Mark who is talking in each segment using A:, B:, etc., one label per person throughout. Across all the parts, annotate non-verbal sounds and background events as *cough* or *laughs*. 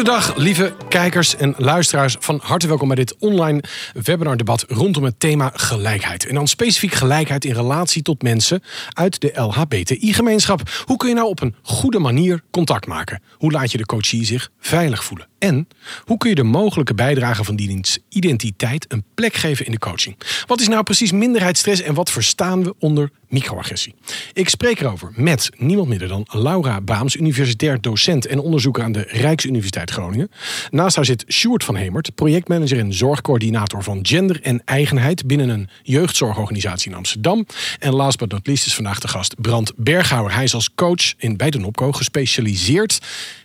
A: Goedendag, lieve kijkers en luisteraars. Van harte welkom bij dit online webinardebat rondom het thema gelijkheid. En dan specifiek gelijkheid in relatie tot mensen uit de LHBTI-gemeenschap. Hoe kun je nou op een goede manier contact maken? Hoe laat je de coachie zich veilig voelen? En hoe kun je de mogelijke bijdrage van diens identiteit een plek geven in de coaching? Wat is nou precies minderheidsstress en wat verstaan we onder microagressie? Ik spreek erover met niemand minder dan Laura Baams, universitair docent en onderzoeker aan de Rijksuniversiteit Groningen. Naast haar zit Sjoerd van Hemert, projectmanager en zorgcoördinator van gender en eigenheid binnen een jeugdzorgorganisatie in Amsterdam. En last but not least is vandaag de gast Brand Berghouwer. Hij is als coach in, bij de NOPCO gespecialiseerd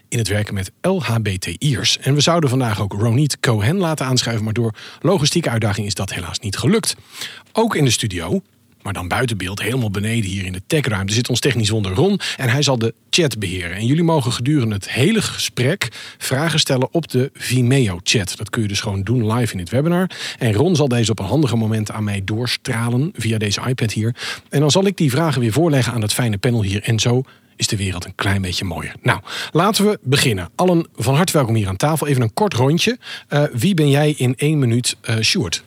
A: in het werken met LHBTI'ers. En we zouden vandaag ook Ronit Cohen laten aanschuiven, maar door logistieke uitdaging is dat helaas niet gelukt. Ook in de studio, maar dan buiten beeld, helemaal beneden hier in de techruimte, zit ons technisch wonder Ron. En hij zal de chat beheren. En jullie mogen gedurende het hele gesprek vragen stellen op de Vimeo-chat. Dat kun je dus gewoon doen live in dit webinar. En Ron zal deze op een handige moment aan mij doorstralen via deze iPad hier. En dan zal ik die vragen weer voorleggen aan het fijne panel hier. En zo is de wereld een klein beetje mooier. Nou, laten we beginnen. Allen van harte welkom hier aan tafel. Even een kort rondje. Uh, wie ben jij in één minuut, uh, Sjoerd?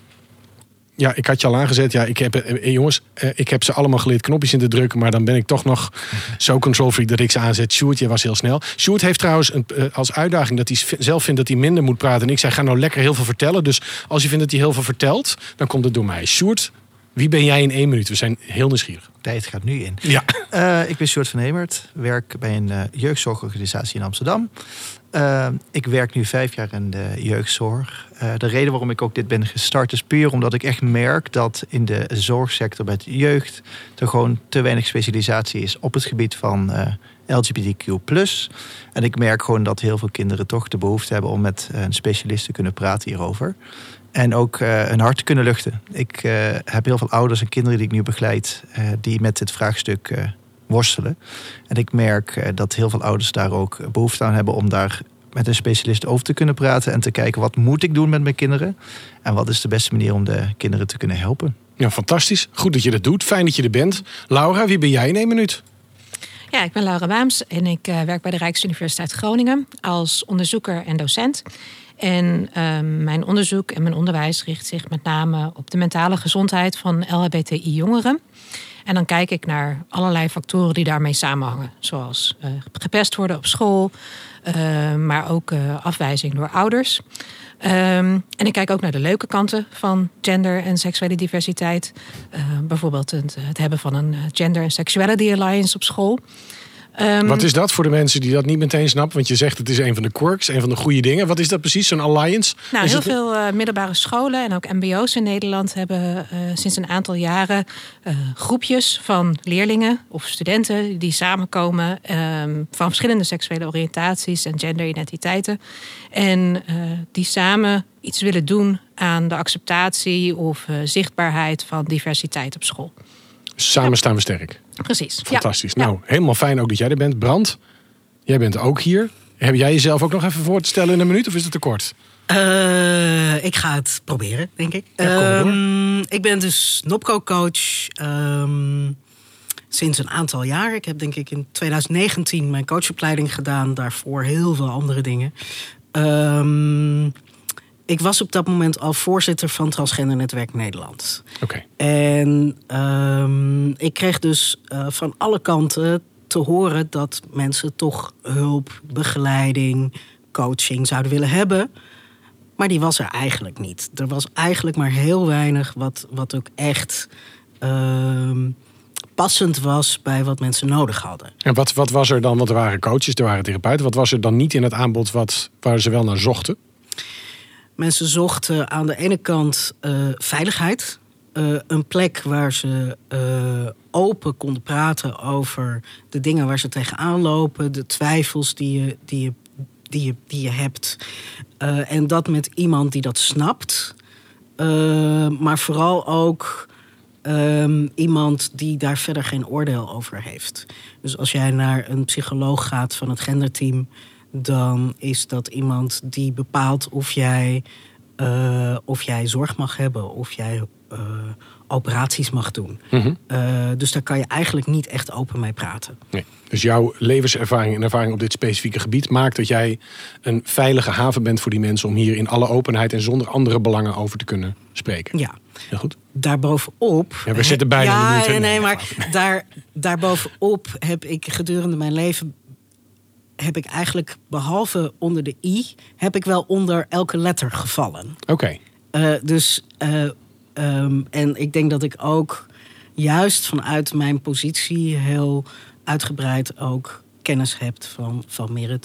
A: Ja, ik had je al aangezet. Ja, ik heb, eh, jongens, eh, ik heb ze allemaal geleerd knopjes in te drukken. Maar dan ben ik toch nog *laughs* zo control freak dat ik ze aanzet. Sjoerd, je was heel snel. Sjoerd heeft trouwens een, uh, als uitdaging dat hij zelf vindt dat hij minder moet praten. En ik zei, ga nou lekker heel veel vertellen. Dus als je vindt dat hij heel veel vertelt, dan komt het door mij. Sjoerd, wie ben jij in één minuut? We zijn heel nieuwsgierig.
B: Tijd gaat nu in.
A: Ja.
B: Uh, ik ben Sjoerd van Hemert. Werk bij een uh, jeugdzorgorganisatie in Amsterdam. Uh, ik werk nu vijf jaar in de jeugdzorg. de reden waarom ik ook dit ben gestart is puur omdat ik echt merk dat in de zorgsector de jeugd er gewoon te weinig specialisatie is op het gebied van LGBTQ+. En ik merk gewoon dat heel veel kinderen toch de behoefte hebben om met een specialist te kunnen praten hierover. En ook uh, hun hart te kunnen luchten. Ik heb heel veel ouders en kinderen die ik nu begeleid, die met dit vraagstuk worstelen. En ik merk dat heel veel ouders daar ook behoefte aan hebben om daar met een specialist over te kunnen praten en te kijken wat moet ik doen met mijn kinderen en wat is de beste manier om de kinderen te kunnen helpen.
A: Ja, fantastisch. Goed dat je dat doet. Fijn dat je er bent. Laura, wie ben jij in één minuut?
C: Ja, ik ben Laura Baams en ik werk bij de Rijksuniversiteit Groningen als onderzoeker en docent. En um, mijn onderzoek en mijn onderwijs richt zich met name op de mentale gezondheid van LHBTI-jongeren. En dan kijk ik naar allerlei factoren die daarmee samenhangen, zoals uh, gepest worden op school, uh, maar ook uh, afwijzing door ouders. Um, en ik kijk ook naar de leuke kanten van gender en seksuele diversiteit. bijvoorbeeld het, het, hebben van een Gender and Sexuality Alliance op school.
A: Um, Wat is dat voor de mensen die dat niet meteen snappen? Want je zegt het is een van de quirks, een van de goede dingen. Wat is dat precies, zo'n alliance?
C: Nou,
A: is
C: heel
A: het...
C: veel uh, middelbare scholen en ook mbo's in Nederland hebben uh, sinds een aantal jaren uh, groepjes van leerlingen of studenten die samenkomen um, van verschillende seksuele oriëntaties en genderidentiteiten. En die samen iets willen doen aan de acceptatie of zichtbaarheid van diversiteit op school.
A: Samen ja. staan we sterk.
C: Precies.
A: Fantastisch. Ja. Nou, helemaal fijn ook dat jij er bent. Brand, jij bent ook hier. Heb jij jezelf ook nog even voor te stellen in een minuut of is het te kort?
D: Uh, ik ga het proberen, denk ik.
A: Ja,
D: um, ik ben dus Nopco-coach um, sinds een aantal jaar. Ik heb denk ik in 2019 mijn coachopleiding gedaan. Daarvoor heel veel andere dingen. Um, ik was op dat moment al voorzitter van Transgender Netwerk Nederland.
A: Oké.
D: Okay. En um, ik kreeg dus uh, van alle kanten te horen dat mensen toch hulp, begeleiding, coaching zouden willen hebben. Maar die was er eigenlijk niet. Er was eigenlijk maar heel weinig wat, wat ook echt um, passend was bij wat mensen nodig hadden.
A: En wat, wat was er dan? Want er waren coaches, er waren therapeuten. Wat was er dan niet in het aanbod wat, waar ze wel naar zochten?
D: Mensen zochten aan de ene kant uh, veiligheid. eh, een plek waar ze eh, open konden praten over de dingen waar ze tegenaan lopen, de twijfels die je, die je, die je, die je hebt. Eh, en dat met iemand die dat snapt, Eh, maar vooral ook ehm, iemand die daar verder geen oordeel over heeft. Dus als jij naar een psycholoog gaat van het genderteam, dan is dat iemand die bepaalt of jij, eh, of jij zorg mag hebben, of jij eh, operaties mag doen.
A: Mhm.
D: Eh, dus daar kan je eigenlijk niet echt open mee praten.
A: Nee. Dus jouw levenservaring en ervaring op dit specifieke gebied maakt dat jij een veilige haven bent voor die mensen om hier in alle openheid en zonder andere belangen over te kunnen spreken.
D: Ja.
A: Heel goed.
D: Daarbovenop.
A: Ja, we zitten bijna
D: ja? Nee,
A: Nee,
D: maar daar, daarbovenop heb ik gedurende mijn leven. Heb ik eigenlijk, behalve onder de i. heb ik wel onder elke letter gevallen.
A: Oké.
D: Eh, dus. eh, ehm, en ik denk dat ik ook juist vanuit mijn positie heel uitgebreid ook kennis heb van, van meer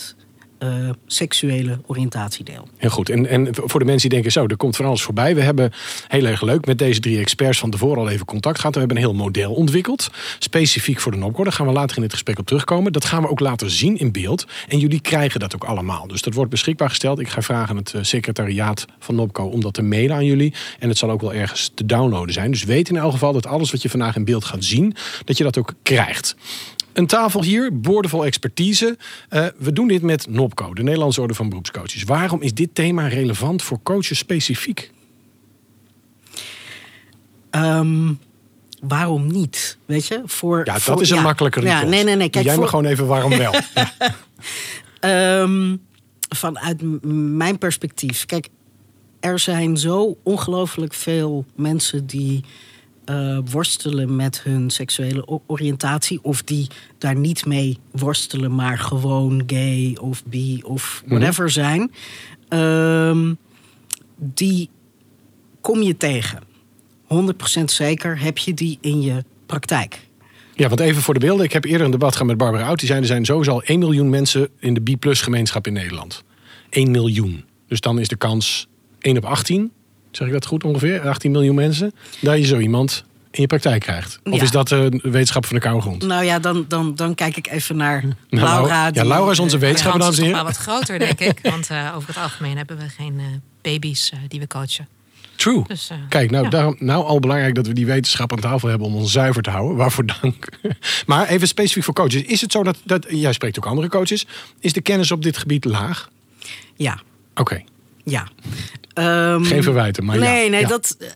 D: eh, seksuele oriëntatiedeel.
A: Heel goed. En, en voor de mensen die denken, zo, er komt van alles voorbij. We hebben heel erg leuk met deze drie experts van tevoren al even contact gehad. We hebben een heel model ontwikkeld, specifiek voor de NOPCO. Daar gaan we later in het gesprek op terugkomen. Dat gaan we ook laten zien in beeld. En jullie krijgen dat ook allemaal. Dus dat wordt beschikbaar gesteld. Ik ga vragen aan het eh, secretariaat van NOPCO om dat te mailen aan jullie. En het zal ook wel ergens te downloaden zijn. Dus weet in elk geval dat alles wat je vandaag in beeld gaat zien, dat je dat ook krijgt. Een tafel hier, boordevol expertise. Eh, we doen dit met NOPCO, de Nederlandse Orde van Beroepscoaches. Waarom is dit thema relevant voor coaches specifiek?
D: Ehm, waarom niet? Weet je? Voor,
A: Ja, dat
D: voor-
A: is een
D: ja.
A: makkelijke
D: Ja,
A: response.
D: nee, nee, nee. Kijk,
A: Jij
D: voor,
A: mag gewoon even waarom wel. *laughs* Ja.
D: Ehm, vanuit mijn perspectief. Kijk, er zijn zo ongelooflijk veel mensen die eh, worstelen met hun seksuele oriëntatie. Of die daar niet mee worstelen, maar gewoon gay of bi of whatever zijn. Ehm, die kom je tegen. 100% zeker heb je die in je praktijk.
A: ja, want even voor de beelden. Ik heb eerder een debat gehad met Barbara Oud. Die zei er zijn sowieso al 1 miljoen mensen in de B-plus gemeenschap in Nederland. 1 miljoen. Dus dan is de kans 1 op 18. Zeg ik dat goed ongeveer? 18 miljoen mensen. Dat je zo iemand in je praktijk krijgt. Of
D: Ja.
A: is dat een wetenschap van de koude grond?
D: Nou ja, dan, dan, dan kijk ik even naar
A: Nou,
D: Laura.
A: ja, Laura is onze
C: De
A: wetenschapper, dames
C: is
A: en heren.
C: wel wat groter, denk ik. *laughs* Want eh, over het algemeen hebben we geen eh, baby's eh, die we coachen.
A: True.
C: Dus, eh,
A: Kijk, nou,
C: ja.
A: daarom, nou al belangrijk dat we die wetenschap aan tafel hebben om ons zuiver te houden. Waarvoor dank. *laughs* Maar even specifiek voor coaches. Is het zo dat, dat jij spreekt ook andere coaches. Is de kennis op dit gebied laag?
D: Ja,
A: Oké,
D: ja. Ehm,
A: geen verwijten, maar ja.
D: nee, nee,
A: Ja.
D: dat eh,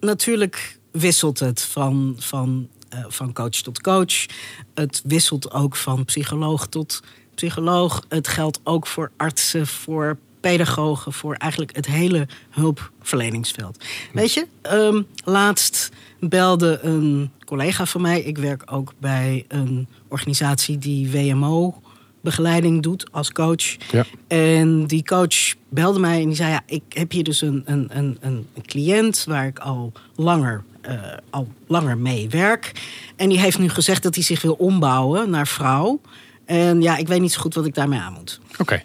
D: natuurlijk wisselt het van, van, eh, van coach tot coach. Het wisselt ook van psycholoog tot psycholoog. Het geldt ook voor artsen, voor pedagogen, voor eigenlijk het hele hulpverleningsveld. Weet je, ehm, laatst belde een collega van mij. Ik werk ook bij een organisatie die WMO begeleiding doet als coach.
A: Ja.
D: En die coach belde mij en die zei: ja, ik heb hier dus een, een, een, een cliënt waar ik al langer, eh, al langer mee werk. En die heeft nu gezegd dat hij zich wil ombouwen naar vrouw. En ja, ik weet niet zo goed wat ik daarmee aan moet.
A: Oké,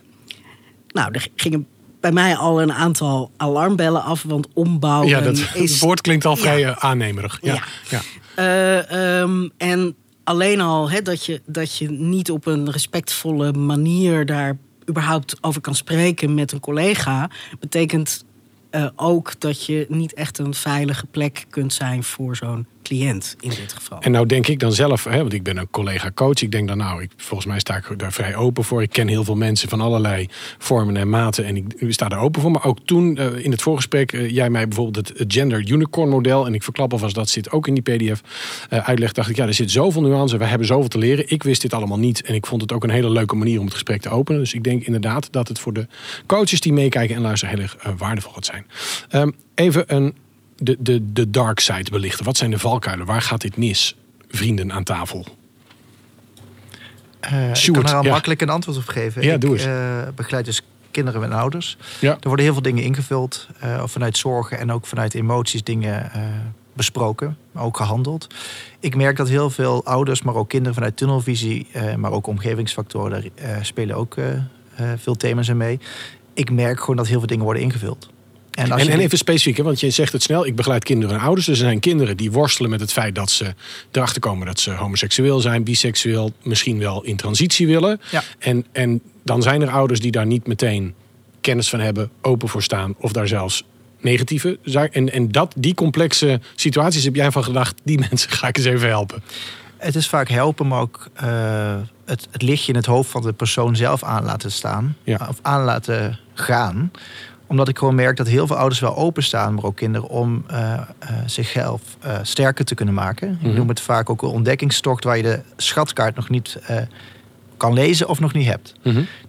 D: Nou, er gingen bij mij al een aantal alarmbellen af, want ombouwen
A: ja, dat
D: is *laughs*
A: het woord klinkt al vrij
D: Ja.
A: eh, aannemerig. Ja.
D: Ja.
A: Ja.
D: Eh, ehm, en alleen al dat, je, dat je niet op een respectvolle manier daar überhaupt over kan spreken met een collega, betekent eh, ook dat je niet echt een veilige plek kunt zijn voor zo'n cliënt in dit geval.
A: En nou denk ik dan zelf, hè, want ik ben een collega coach. Ik denk dan nou, ik, volgens mij sta ik daar vrij open voor. Ik ken heel veel mensen van allerlei vormen en maten. En ik, sta daar open voor. Maar ook toen eh, in het voorgesprek, eh, jij mij bijvoorbeeld het gender unicorn model. En ik verklap alvast, dat zit ook in die pdf eh, uitleg. Dacht ik, ja, er zit zoveel nuance. We hebben zoveel te leren. Ik wist dit allemaal niet. En ik vond het ook een hele leuke manier om het gesprek te openen. Dus ik denk inderdaad dat het voor de coaches die meekijken en luisteren heel erg waardevol gaat zijn. Ehm, even een, de, de, de dark side belichten. Wat zijn de valkuilen? Waar gaat dit mis? Vrienden aan tafel.
B: Eh, ik kan er al
A: ja.
B: makkelijk een antwoord op geven.
A: Ja,
B: ik
A: doe eens.
B: eh, begeleid dus kinderen en ouders.
A: Ja.
B: Er worden heel veel dingen ingevuld. eh, vanuit zorgen en ook vanuit emoties dingen besproken. Maar ook gehandeld. Ik merk dat heel veel ouders, maar ook kinderen vanuit tunnelvisie... maar ook omgevingsfactoren, daar spelen ook veel thema's in mee. Ik merk gewoon dat heel veel dingen worden ingevuld. En,
A: En,
B: je
A: en
B: die-
A: even specifiek, hè, want je zegt het snel. Ik begeleid kinderen en ouders. Dus er zijn kinderen die worstelen met het feit dat ze erachter komen dat ze homoseksueel zijn, biseksueel, misschien wel in transitie willen.
B: Ja.
A: En, en dan zijn er ouders die daar niet meteen kennis van hebben, open voor staan of daar zelfs negatieve zaken. En, en dat, die complexe situaties heb jij van gedacht, die *laughs* mensen ga ik eens even helpen.
B: Het is vaak helpen, maar ook eh, het, het lichtje in het hoofd van de persoon zelf aan laten staan.
A: Ja.
B: Of aan laten gaan. Omdat ik gewoon merk dat heel veel ouders wel openstaan, maar ook kinderen, om eh, eh, zichzelf eh, sterker te kunnen maken.
A: Mhm.
B: Ik noem het vaak ook een ontdekkingstocht waar je de schatkaart nog niet kan lezen of nog niet hebt.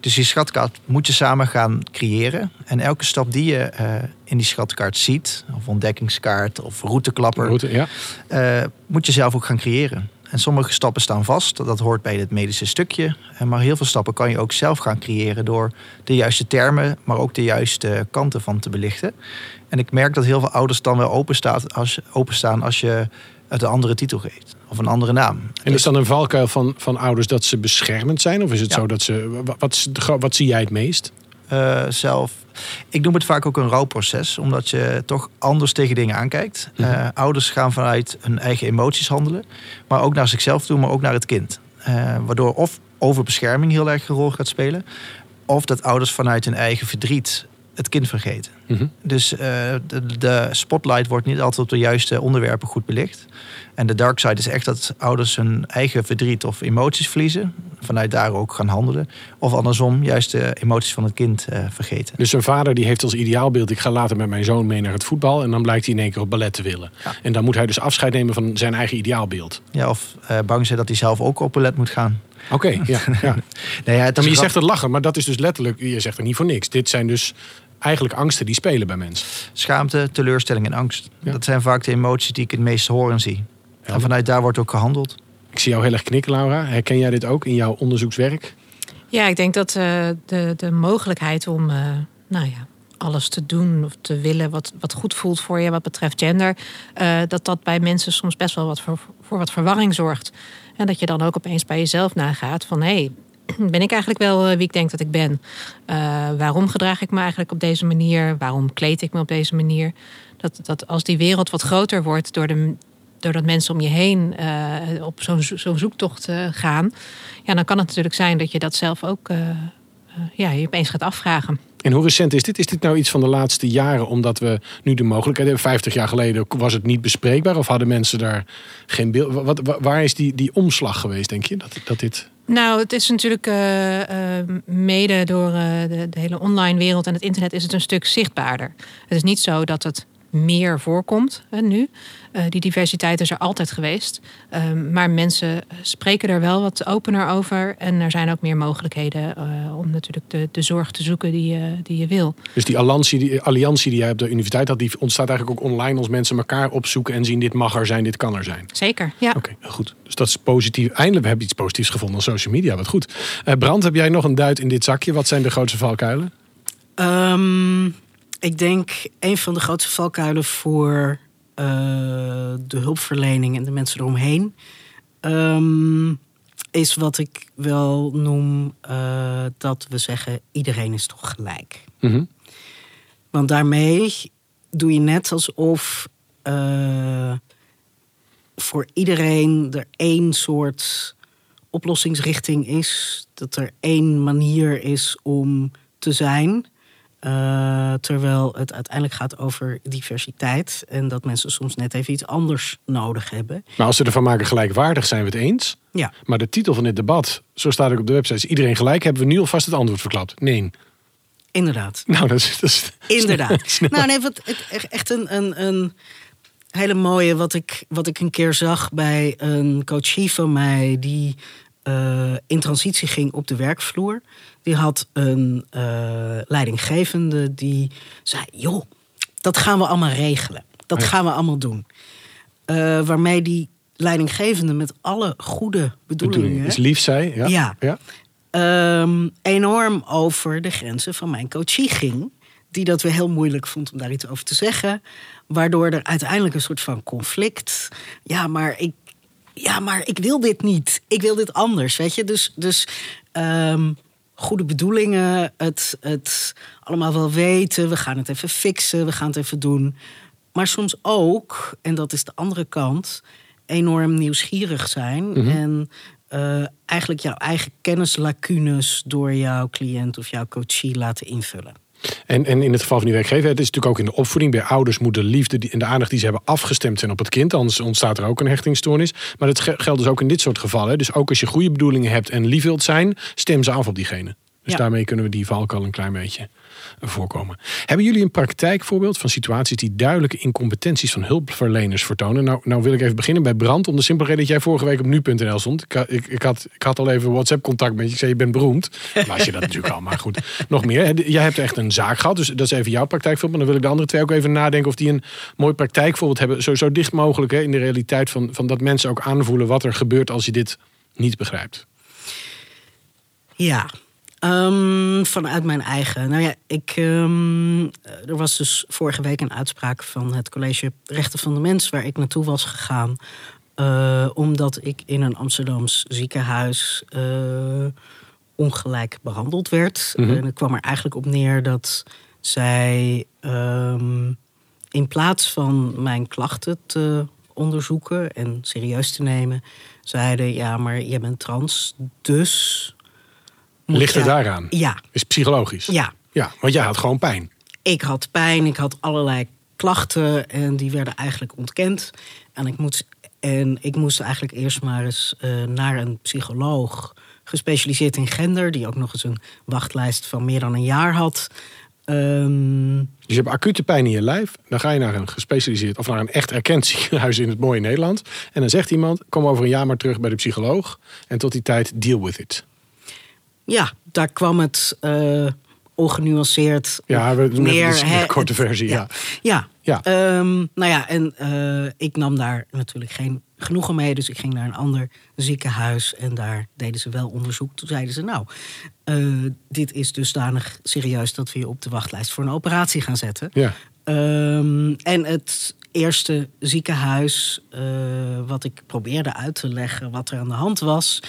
B: Dus die schatkaart moet je samen gaan creëren. En elke stap die je in die schatkaart ziet, of ontdekkingskaart of routeklapper,
A: Route, ja.
B: moet je zelf ook gaan creëren. En sommige stappen staan vast, dat hoort bij het medische stukje. Maar heel veel stappen kan je ook zelf gaan creëren door de juiste termen, maar ook de juiste kanten van te belichten. En ik merk dat heel veel ouders dan wel openstaan als, openstaan als je het een andere titel geeft of een andere naam.
A: En is dan een valkuil van, van ouders dat ze beschermend zijn? Of is het
B: Ja.
A: zo dat ze. wa- Wat, wat zie jij het meest?
B: Eh, zelf. Ik noem het vaak ook een rouwproces, omdat je toch anders tegen dingen aankijkt.
A: Mhm.
B: Eh, ouders gaan vanuit hun eigen emoties handelen, maar ook naar zichzelf toe, maar ook naar het kind. Eh, waardoor of overbescherming heel erg een rol gaat spelen, of dat ouders vanuit hun eigen verdriet het kind vergeten.
A: Mhm.
B: Dus eh, de, de spotlight wordt niet altijd op de juiste onderwerpen goed belicht. En de dark side is echt dat ouders hun eigen verdriet of emoties verliezen. Vanuit daar ook gaan handelen. Of andersom, juist de emoties van het kind eh, vergeten.
A: Dus een vader die heeft als ideaalbeeld: ik ga later met mijn zoon mee naar het voetbal. En dan blijkt hij in één keer op ballet te willen.
B: Ja.
A: En dan moet hij dus afscheid nemen van zijn eigen ideaalbeeld.
B: Ja, of eh, bang zijn dat hij zelf ook op ballet moet gaan.
A: Oké, ja. ja. *laughs*
B: Nee, ja,
A: Maar je
B: grap-
A: zegt het lachen, maar dat is dus letterlijk, je zegt er niet voor niks. Dit zijn dus eigenlijk angsten die spelen bij mensen.
B: schaamte, teleurstelling en angst.
A: Ja.
B: Dat zijn vaak de emoties die ik het meest hoor en zie. En vanuit daar wordt ook gehandeld.
A: Ik zie jou heel erg knikken, Laura. Herken jij dit ook in jouw onderzoekswerk?
C: Ja, ik denk dat eh, de, de mogelijkheid om eh, nou ja, alles te doen of te willen wat, wat goed voelt voor je wat betreft gender, eh, dat dat bij mensen soms best wel wat voor, voor wat verwarring zorgt. En dat je dan ook opeens bij jezelf nagaat van hé, hey, *clears throat* ben ik eigenlijk wel eh, wie ik denk dat ik ben? Eh, waarom gedraag ik me eigenlijk op deze manier? Waarom kleed ik me op deze manier? Dat, dat als die wereld wat groter wordt door de, doordat mensen om je heen eh, op zo'n zo- zoektocht eh, gaan, ja, dan kan het natuurlijk zijn dat je dat zelf ook ja, je opeens gaat afvragen.
A: En hoe recent is dit? Is dit nou iets van de laatste jaren, omdat we nu de mogelijkheid hebben? 50 jaar geleden was het niet bespreekbaar of hadden mensen daar geen beeld? Wat, wa- waar is die, die omslag geweest, denk je? Dat, dat dit...
C: Nou, het is natuurlijk eh, eh, mede door eh, de, de hele online wereld en het internet is het een stuk zichtbaarder. Het is niet zo dat het meer voorkomt nu. Eh, die diversiteit is er altijd geweest. Ehm, maar mensen spreken er wel wat opener over. En er zijn ook meer mogelijkheden eh, om natuurlijk de, de zorg te zoeken die je, die je wil.
A: Dus die alliantie, die alliantie die jij op de universiteit had, die ontstaat eigenlijk ook online als mensen elkaar opzoeken en zien dit mag er zijn, dit kan er zijn.
C: Zeker, ja.
A: Oké, heel goed. Dus dat is positief. Eindelijk hebben we iets positiefs gevonden op social media. Wat goed. Eh Brand, heb jij nog een duit in dit zakje? Wat zijn de grootste valkuilen?
D: Ehm, ik denk een van de grootste valkuilen voor de hulpverlening en de mensen eromheen ehm, is wat ik wel noem eh, dat we zeggen: iedereen is toch gelijk.
A: Mhm.
D: Want daarmee doe je net alsof eh, voor iedereen er één soort oplossingsrichting is. Dat er één manier is om te zijn. Eh, terwijl het uiteindelijk gaat over diversiteit. En dat mensen soms net even iets anders nodig hebben.
A: Maar als we ervan maken gelijkwaardig, zijn we het eens.
D: Ja,
A: Maar de titel van dit debat, zo staat ook op de website, is iedereen gelijk. Hebben we nu alvast het antwoord verklapt? Nee.
D: inderdaad. *laughs*
A: Nou, dat is... Dat is
D: Inderdaad. *laughs*
A: snel.
D: nou, nee, wat, echt- echt een, een, een hele mooie wat ik, wat ik een keer zag bij een coachie van mij die eh, in transitie ging op de werkvloer. Die had een eh, leidinggevende die zei: joh, dat gaan we allemaal regelen. Dat gaan we allemaal doen. Eh, waarmee die leidinggevende met alle goede bedoelingen
A: bedoeling is lief zij. Ja.
D: Ja.
A: ja.
D: ehm, enorm over de grenzen van mijn coachie ging. Die dat weer heel moeilijk vond om daar iets over te zeggen. Waardoor er uiteindelijk een soort van conflict. Ja, maar ik, ja, maar ik wil dit niet. Ik wil dit anders, weet je. Dus, dus ehm, goede bedoelingen, het, het allemaal wel weten. We gaan het even fixen, we gaan het even doen. Maar soms ook, en dat is de andere kant, enorm nieuwsgierig zijn. En uh, eigenlijk jouw eigen kennislacunes door jouw cliënt of jouw coachie laten invullen.
A: En, en in het geval van die werkgever, het is natuurlijk ook in de opvoeding. Bij ouders moet de liefde en de aandacht die ze hebben afgestemd zijn op het kind. Anders ontstaat er ook een hechtingstoornis. Maar dat geldt dus ook in dit soort gevallen. Dus ook als je goede bedoelingen hebt en lief wilt zijn, stem ze af op diegene. Dus daarmee kunnen we die valkuil een klein beetje voorkomen. Hebben jullie een praktijkvoorbeeld van situaties die duidelijke incompetenties van hulpverleners vertonen? Nou, nou wil ik even beginnen bij Brand, om de simpele reden dat jij vorige week op nu.nl stond. Ik, ik, had, ik had al even WhatsApp-contact met je. Ik zei, je bent beroemd. *laughs* Maar je dat natuurlijk al, maar goed. Nog meer. Jij hebt echt een zaak gehad, dus dat is even jouw praktijkvoorbeeld. Maar dan wil ik de andere twee ook even nadenken of die een mooi praktijkvoorbeeld hebben. Zo, zo dicht mogelijk hè, in de realiteit van, van dat mensen ook aanvoelen wat er gebeurt als je dit niet begrijpt.
D: Ja, Um, vanuit mijn eigen. Nou ja, ik, um, er was dus vorige week een uitspraak van het College Rechten van de Mens, waar ik naartoe was gegaan. Uh, omdat ik in een Amsterdams ziekenhuis uh, ongelijk behandeld werd. Mm -hmm. En het kwam er eigenlijk op neer dat zij um, in plaats van mijn klachten te onderzoeken en serieus te nemen, zeiden: ja, maar je bent trans, dus
A: Ligt er daaraan?
D: Ja.
A: Is psychologisch?
D: Ja.
A: Ja, want jij had gewoon pijn.
D: Ik had pijn, ik had allerlei klachten en die werden eigenlijk ontkend. En ik, moet, en ik moest eigenlijk eerst maar eens uh, naar een psycholoog gespecialiseerd in gender, die ook nog eens een wachtlijst van meer dan een jaar had. Um...
A: Dus je hebt acute pijn in je lijf. Dan ga je naar een gespecialiseerd of naar een echt erkend *laughs* ziekenhuis in het mooie Nederland. En dan zegt iemand: kom over een jaar maar terug bij de psycholoog. En tot die tijd, deal with it
D: ja, daar kwam het uh, ongenuanceerd
A: ja, we doen. Een korte versie, ja.
D: Ja, ja. ja. Um, nou ja, en uh, ik nam daar natuurlijk geen genoegen mee. Dus ik ging naar een ander ziekenhuis en daar deden ze wel onderzoek. Toen zeiden ze, nou, uh, dit is dusdanig serieus dat we je op de wachtlijst voor een operatie gaan zetten.
A: Ja.
D: Um, en het eerste ziekenhuis, uh, wat ik probeerde uit te leggen wat er aan de hand was,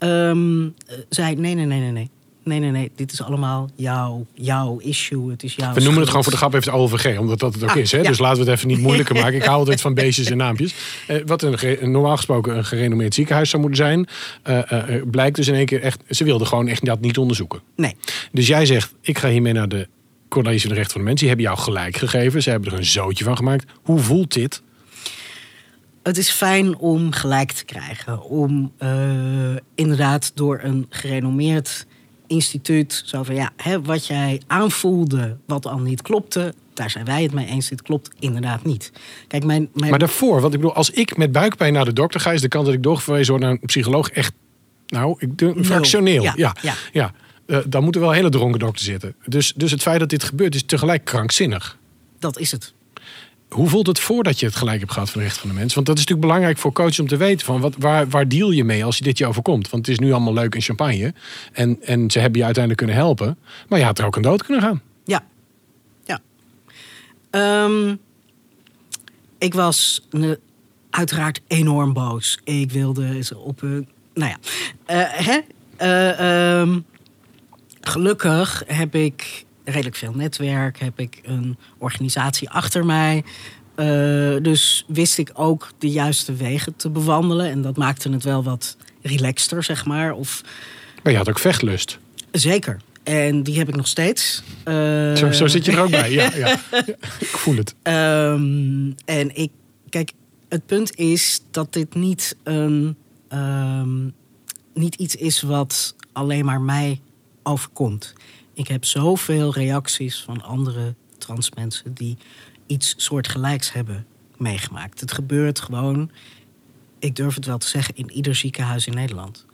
D: um, zei: nee, nee, nee, nee, nee. Nee, nee, nee, dit is allemaal jouw, jouw issue. Het is jouw.
A: We noemen het gewoon voor de grap even OVG, omdat dat het ook ah, is. Hè? Ja. Dus laten we het even niet moeilijker maken. Ik hou altijd van *laughs* beestjes en naampjes. Uh, wat een, normaal gesproken een gerenommeerd ziekenhuis zou moeten zijn, uh, uh, blijkt dus in één keer echt. Ze wilden gewoon echt dat niet onderzoeken.
D: Nee.
A: Dus jij zegt: ik ga hiermee naar de College van de Rechten van de Mensen. Die hebben jou gelijk gegeven. Ze hebben er een zootje van gemaakt. Hoe voelt dit?
D: Het is fijn om gelijk te krijgen. Om uh, inderdaad door een gerenommeerd instituut. Zo van ja, hè, wat jij aanvoelde, wat al niet klopte. Daar zijn wij het mee eens. Dit klopt inderdaad niet. Kijk, mijn, mijn...
A: Maar daarvoor, want ik bedoel, als ik met buikpijn naar de dokter ga, is de kans dat ik doorverwezen word naar een psycholoog echt. Nou, ik fractioneel. Ja, ja, ja. ja. Uh, dan moet er wel een hele dronken dokter zitten. Dus, dus het feit dat dit gebeurt is tegelijk krankzinnig.
D: Dat is het.
A: Hoe voelt het voordat je het gelijk hebt gehad van de rechten van de mens? Want dat is natuurlijk belangrijk voor coaches om te weten van wat, waar, waar deal je mee als je dit je overkomt. Want het is nu allemaal leuk in champagne. En, en ze hebben je uiteindelijk kunnen helpen. Maar je had er ook een dood kunnen gaan.
D: Ja. Ja. Um, ik was uiteraard enorm boos. Ik wilde ze op een. Nou ja. Uh, hè? Uh, um, gelukkig heb ik redelijk veel netwerk, heb ik een organisatie achter mij. Uh, dus wist ik ook de juiste wegen te bewandelen. En dat maakte het wel wat relaxter, zeg maar. Of,
A: maar je had ook vechtlust.
D: Zeker. En die heb ik nog steeds.
A: Uh... Zo, zo, zit je er ook bij, ja. ja. *laughs* Ik voel het.
D: Um, en ik, kijk, het punt is dat dit niet, een, um, niet iets is wat alleen maar mij overkomt. Ik heb zoveel reacties van andere transmensen die iets soortgelijks hebben meegemaakt. Het gebeurt gewoon, ik durf het wel te zeggen, in ieder ziekenhuis in Nederland.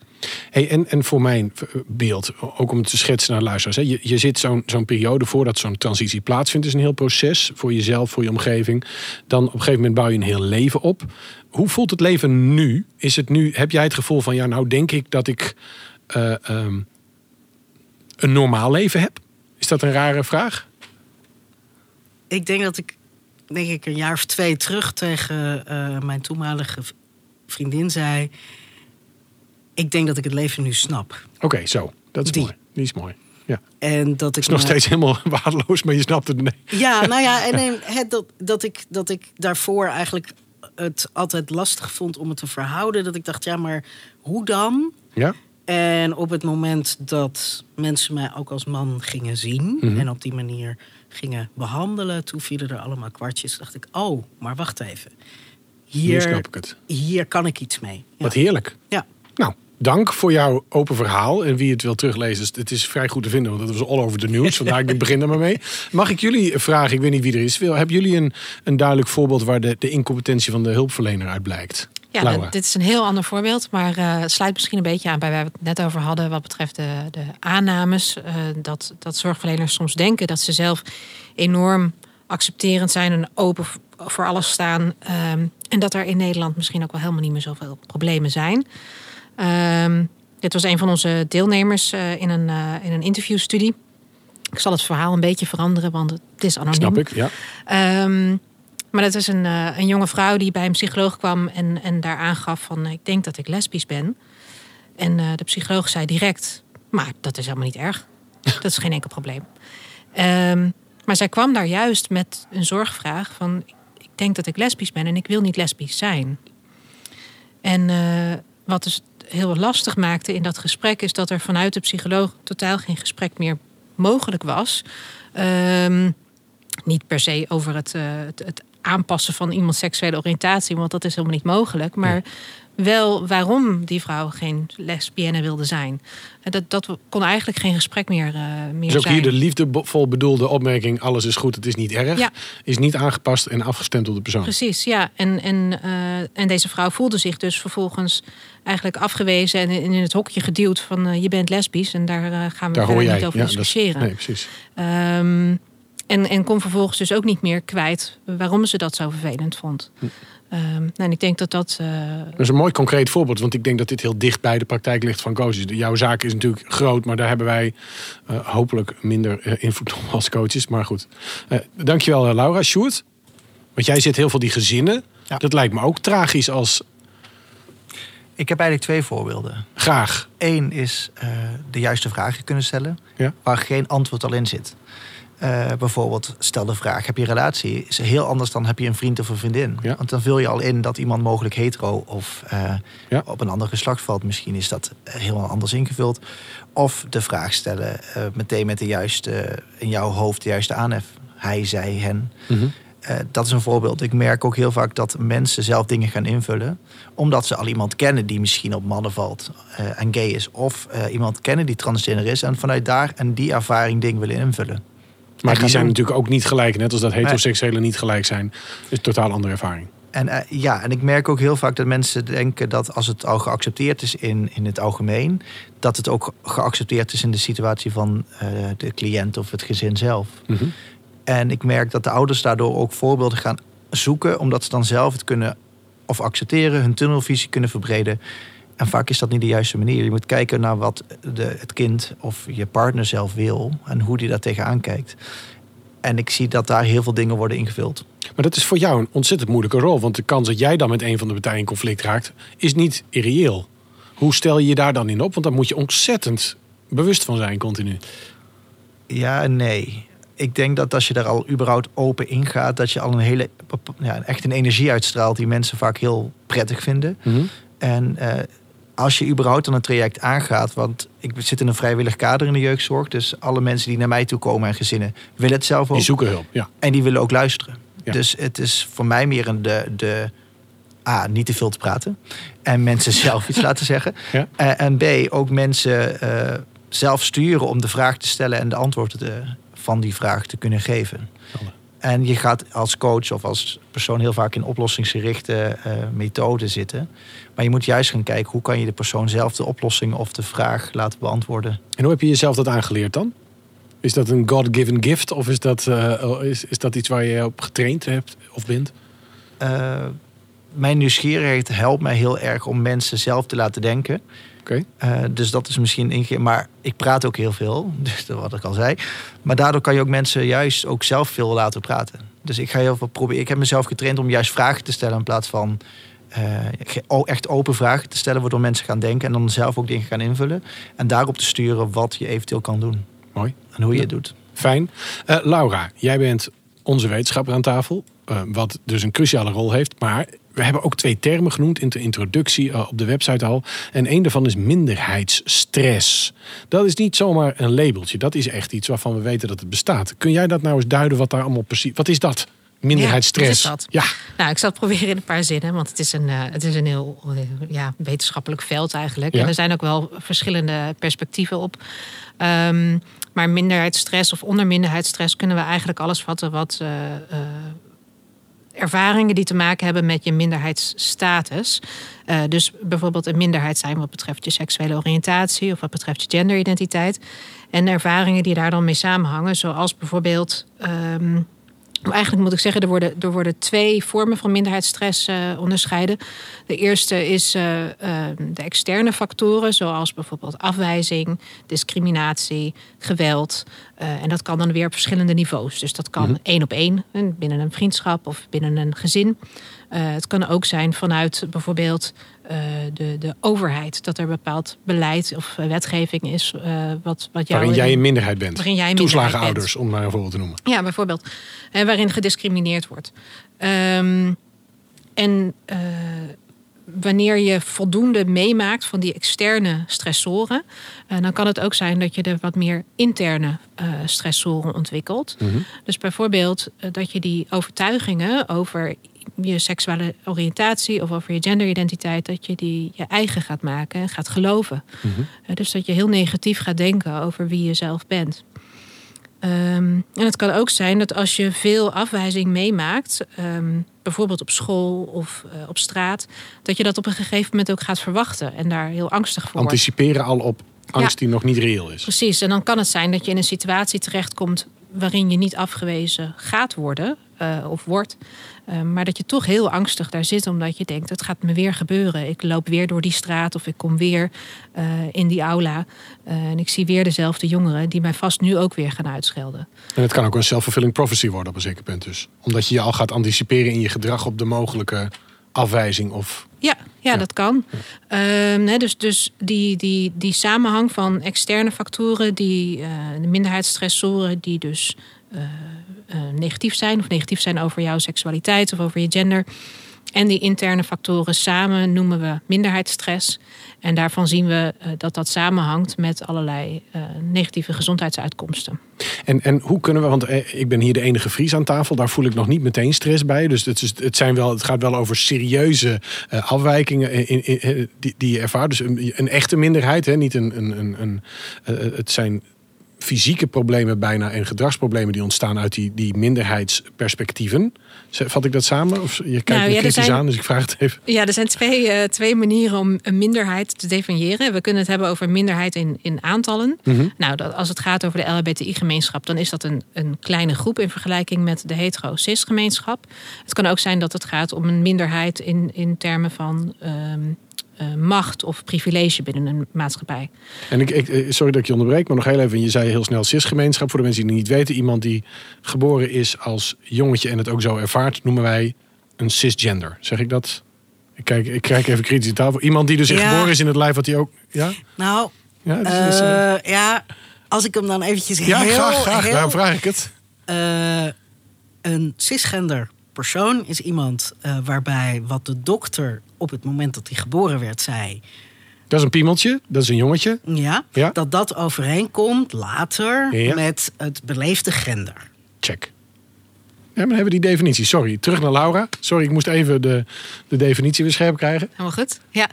A: Hey, en, en voor mijn beeld, ook om het te schetsen naar luisteraars. Hè, je, je zit zo'n zo'n periode voordat zo'n transitie plaatsvindt. is een heel proces voor jezelf, voor je omgeving. Dan op een gegeven moment bouw je een heel leven op. Hoe voelt het leven nu? Is het nu heb jij het gevoel van, ja, nou denk ik dat ik uh, um, een normaal leven heb? Is dat een rare vraag?
D: Ik denk dat ik, denk ik, een jaar of twee terug tegen uh, mijn toenmalige vriendin zei. Ik denk dat ik het leven nu snap.
A: Oké, okay, zo. dat is
D: Die.
A: mooi. Die is mooi. Ja.
D: En dat ik
A: is nog
D: me-
A: steeds helemaal *laughs* waardeloos, maar je snapt het. Nee.
D: Ja, *laughs* nou ja, en, en het, dat, dat, ik, dat ik daarvoor eigenlijk het altijd lastig vond om het te verhouden. Dat ik dacht, ja, maar hoe dan?
A: Ja?
D: En op het moment dat mensen mij ook als man gingen zien
A: Mhm.
D: en op die manier gingen behandelen, toen vielen er allemaal kwartjes. dacht ik, oh, maar wacht even. Hier,
A: snap ik het.
D: hier kan ik iets mee. Ja.
A: Wat heerlijk.
D: Ja.
A: Nou, dank voor jouw open verhaal. En wie het wil teruglezen, het is vrij goed te vinden, want het was all over the news. *laughs* Vandaar ik begin er maar mee. Mag ik jullie vragen, ik weet niet wie er is, Wil- hebben jullie een, een duidelijk voorbeeld waar de, de incompetentie van de hulpverlener uit blijkt?
C: Ja,
A: Laura.
C: dit is een heel ander voorbeeld, maar eh, het sluit misschien een beetje aan bij waar we het net over hadden wat betreft de, de aannames. eh, dat, dat zorgverleners soms denken dat ze zelf enorm accepterend zijn en open voor alles staan. ehm, en dat er in Nederland misschien ook wel helemaal niet meer zoveel problemen zijn. Ehm, dit was een van onze deelnemers eh, in, een, in een interviewstudie. Ik zal het verhaal een beetje veranderen, want het is anoniem.
A: Snap ik, ja.
C: Ehm, maar dat is een, eh, een jonge vrouw die bij een psycholoog kwam en, en daar aangaf van ik denk dat ik lesbisch ben. En eh, de psycholoog zei direct, maar dat is helemaal niet erg. *laughs* Dat is geen enkel probleem. Ehm, maar zij kwam daar juist met een zorgvraag van ik denk dat ik lesbisch ben en ik wil niet lesbisch zijn. En eh, wat dus heel lastig maakte in dat gesprek is dat er vanuit de psycholoog totaal geen gesprek meer mogelijk was. Ehm, niet per se over het, eh, het, het aanpassen van iemands seksuele oriëntatie, want dat is helemaal niet mogelijk. Maar wel waarom die vrouw geen lesbienne wilde zijn. En dat, dat kon eigenlijk geen gesprek meer, eh meer
A: Dus ook
C: zijn.
A: hier de liefdevol bedoelde opmerking, alles is goed, het is niet erg.
C: Ja.
A: Is niet aangepast en afgestemd op de persoon.
C: Precies, ja. En, en, eh, en deze vrouw voelde zich dus vervolgens eigenlijk afgewezen en in het hokje geduwd van eh, je bent lesbisch en daar gaan we
A: Daar hoor jij.
C: niet over
A: Ja, dat is-
C: discussiëren.
A: nee, precies.
C: Ehm, en, en kon vervolgens dus ook niet meer kwijt waarom ze dat zo vervelend vond.
A: Hm.
C: Ehm, nou, en ik denk dat dat. eh,
A: Dat is een mooi concreet voorbeeld, want ik denk dat dit heel dicht bij de praktijk ligt van coaches. Jouw zaak is natuurlijk groot, maar daar hebben wij eh, hopelijk minder eh, invloed op als coaches. Maar goed, Eh, dankjewel Laura. Sjoerd, want jij zit heel veel die gezinnen.
B: Ja.
A: Dat lijkt me ook tragisch als
B: Ik heb eigenlijk twee voorbeelden.
A: graag.
B: Eén is eh, de juiste vragen kunnen stellen,
A: Ja.
B: waar geen antwoord al in zit. Eh, bijvoorbeeld, stel de vraag: heb je een relatie? Is heel anders dan heb je een vriend of een vriendin.
A: Ja.
B: Want dan vul je al in dat iemand mogelijk hetero of eh,
A: Ja.
B: op een ander geslacht valt. Misschien is dat helemaal anders ingevuld. Of de vraag stellen eh, meteen met de juiste, in jouw hoofd de juiste aanhef. Hij, zij, hen.
A: Mhm.
B: Eh, dat is een voorbeeld. Ik merk ook heel vaak dat mensen zelf dingen gaan invullen. Omdat ze al iemand kennen die misschien op mannen valt eh, en gay is. Of eh, iemand kennen die transgender is. En vanuit daar en die ervaring dingen willen invullen.
A: Maar die zijn
B: doen.
A: natuurlijk ook niet gelijk. Net als dat heteroseksuelen niet gelijk zijn. is een totaal andere ervaring.
B: En eh, ja, en ik merk ook heel vaak dat mensen denken dat als het al geaccepteerd is in, in het algemeen, dat het ook geaccepteerd is in de situatie van eh, de cliënt of het gezin zelf.
A: Mhm.
B: En ik merk dat de ouders daardoor ook voorbeelden gaan zoeken, omdat ze dan zelf het kunnen of accepteren, hun tunnelvisie kunnen verbreden. En vaak is dat niet de juiste manier. Je moet kijken naar wat de, het kind of je partner zelf wil en hoe die daar tegenaan kijkt. En ik zie dat daar heel veel dingen worden ingevuld.
A: Maar dat is voor jou een ontzettend moeilijke rol. Want de kans dat jij dan met een van de partijen in conflict raakt, is niet irreëel. Hoe stel je je daar dan in op? Want daar moet je ontzettend bewust van zijn, continu.
B: Ja en nee. Ik denk dat als je daar al überhaupt open ingaat, dat je al een hele, ja, echt een energie uitstraalt die mensen vaak heel prettig vinden. En eh, als je überhaupt dan een traject aangaat, want ik zit in een vrijwillig kader in de jeugdzorg, dus alle mensen die naar mij toe komen en gezinnen willen het zelf ook.
A: Die zoeken hulp, ja.
B: En die willen ook luisteren.
A: Ja.
B: Dus het is voor mij meer een de, de A, niet te veel te praten. En mensen *laughs* zelf iets laten zeggen.
A: Ja.
B: Eh, en B, ook mensen eh, zelf sturen om de vraag te stellen en de antwoorden te- van die vraag te kunnen geven. En je gaat als coach of als persoon heel vaak in oplossingsgerichte eh methoden zitten. Maar je moet juist gaan kijken hoe kan je de persoon zelf de oplossing of de vraag laten beantwoorden.
A: En hoe heb je jezelf dat aangeleerd dan? Is dat een God-given gift of is dat, eh, is, is dat iets waar je op getraind hebt of bent?
B: Eh, mijn nieuwsgierigheid helpt mij heel erg om mensen zelf te laten denken.
A: Oké.
B: Eh, dus dat is misschien inge... Maar ik praat ook heel veel, *laughs* dus wat ik al zei. Maar daardoor kan je ook mensen juist ook zelf veel laten praten. Dus ik ga heel veel proberen. Ik heb mezelf getraind om juist vragen te stellen in plaats van o- echt open vragen te stellen, waardoor mensen gaan denken en dan zelf ook dingen gaan invullen. En daarop te sturen wat je eventueel kan doen
A: Mooi.
B: en hoe je
A: Ja.
B: het doet.
A: Fijn. Eh, Laura, jij bent onze wetenschapper aan tafel. wat dus een cruciale rol heeft. Maar we hebben ook twee termen genoemd in de introductie eh, op de website al. En een daarvan is minderheidsstress. Dat is niet zomaar een labeltje. Dat is echt iets waarvan we weten dat het bestaat. Kun jij dat nou eens duiden wat daar allemaal precies... Wat is dat? Minderheidsstress.
C: Ja, wat is
A: Ja,
C: Nou, ik zal het proberen in een paar zinnen, want het is een, eh, het is een heel eh, ja, wetenschappelijk veld eigenlijk.
A: Ja.
C: En er zijn ook wel verschillende perspectieven op. Ehm, maar minderheidsstress of onder minderheidsstress kunnen we eigenlijk alles vatten wat ervaringen die te maken hebben met je minderheidsstatus. Eh, dus bijvoorbeeld een minderheid zijn wat betreft je seksuele oriëntatie of wat betreft je genderidentiteit. En ervaringen die daar dan mee samenhangen, zoals bijvoorbeeld. ehm, Eigenlijk moet ik zeggen, er worden, er worden twee vormen van minderheidsstress eh, onderscheiden. De eerste is eh, eh, de externe factoren, zoals bijvoorbeeld afwijzing, discriminatie, geweld. Eh, en dat kan dan weer op verschillende niveaus. Dus dat kan één op één, binnen een vriendschap of binnen een gezin. Het kan ook zijn vanuit bijvoorbeeld de, de overheid, dat er bepaald beleid of eh, wetgeving is. eh, wat, wat jou
A: waarin jij een minderheid bent.
C: Waarin jij
A: Toeslagenouders, om maar een voorbeeld te noemen.
C: ja, bijvoorbeeld. Eh, waarin gediscrimineerd wordt. Ehm, en eh, wanneer je voldoende meemaakt van die externe stressoren, eh, dan kan het ook zijn dat je er wat meer interne eh, stressoren ontwikkelt. Dus bijvoorbeeld eh, dat je die overtuigingen over je seksuele oriëntatie of over je genderidentiteit, dat je die je eigen gaat maken en gaat geloven. Eh, dus dat je heel negatief gaat denken over wie je zelf bent. Ehm, en het kan ook zijn dat als je veel afwijzing meemaakt, ehm, bijvoorbeeld op school of eh, op straat, dat je dat op een gegeven moment ook gaat verwachten en daar heel angstig voor wordt.
A: Anticiperen al op angst
C: Ja.
A: die nog niet reëel is.
C: Precies, en dan kan het zijn dat je in een situatie terechtkomt waarin je niet afgewezen gaat worden eh, of wordt. Eh, maar dat je toch heel angstig daar zit, omdat je denkt: het gaat me weer gebeuren. Ik loop weer door die straat of ik kom weer eh, in die aula. en ik zie weer dezelfde jongeren die mij vast nu ook weer gaan uitschelden.
A: En het kan ook een self-fulfilling prophecy worden op een zeker punt dus. Omdat je je al gaat anticiperen in je gedrag op de mogelijke afwijzing of...
C: Ja, ja,
A: Ja.
C: dat kan. Ehm, dus dus die, die, die samenhang van externe factoren, die, eh, de minderheidsstressoren, die dus negatief zijn, of negatief zijn over jouw seksualiteit of over je gender. En die interne factoren samen noemen we minderheidsstress. En daarvan zien we eh, dat dat samenhangt met allerlei eh, negatieve gezondheidsuitkomsten.
A: En, en hoe kunnen we, want eh, ik ben hier de enige Fries aan tafel, daar voel ik nog niet meteen stress bij. Dus het, is, het, zijn wel, het gaat wel over serieuze eh, afwijkingen in, die, die je ervaart. Dus een, echte minderheid, hè? niet een. een, een, een eh, het zijn fysieke problemen bijna en gedragsproblemen die ontstaan uit die, die minderheidsperspectieven. Vat ik dat samen? Of je kijkt
C: Nou,
A: me
C: ja, er
A: kritisch
C: zijn-
A: aan, dus ik vraag het even.
C: Ja, er zijn twee, eh, twee manieren om een minderheid te definiëren. We kunnen het hebben over minderheid in, in aantallen. Nou, dat, als het gaat over de LHBTI-gemeenschap, dan is dat een, een kleine groep in vergelijking met de hetero-cis-gemeenschap. Het kan ook zijn dat het gaat om een minderheid in, in termen van ehm, eh, macht of privilege binnen een maatschappij.
A: En ik, ik, eh, sorry dat ik je onderbreek, maar nog heel even. Je zei heel snel cis-gemeenschap. Voor de mensen die het niet weten, iemand die geboren is als jongetje en het ook zo ervaart, noemen wij een cisgender. Zeg ik dat? Ik kijk, ik kijk even kritisch aan tafel. Iemand die dus
D: Ja.
A: geboren is in het lijf wat hij ook. Ja?
D: Nou,
A: Ja, dus,
D: ja, als ik hem dan eventjes
A: ja
D: heel...
A: graag, graag.
D: heel-
A: Daarom vraag ik het.
D: Eh, een cisgender persoon is iemand eh, waarbij wat de dokter op het moment dat hij geboren werd zei...
A: Dat is een piemeltje, dat is een jongetje.
D: Ja,
A: Ja.
D: dat dat overeenkomt later
A: Ja.
D: met het beleefde gender.
A: Check. Ja, maar dan hebben we die definitie. Sorry, terug naar Laura. Sorry, ik moest even de, de definitie weer scherp krijgen.
C: Helemaal goed. Ja.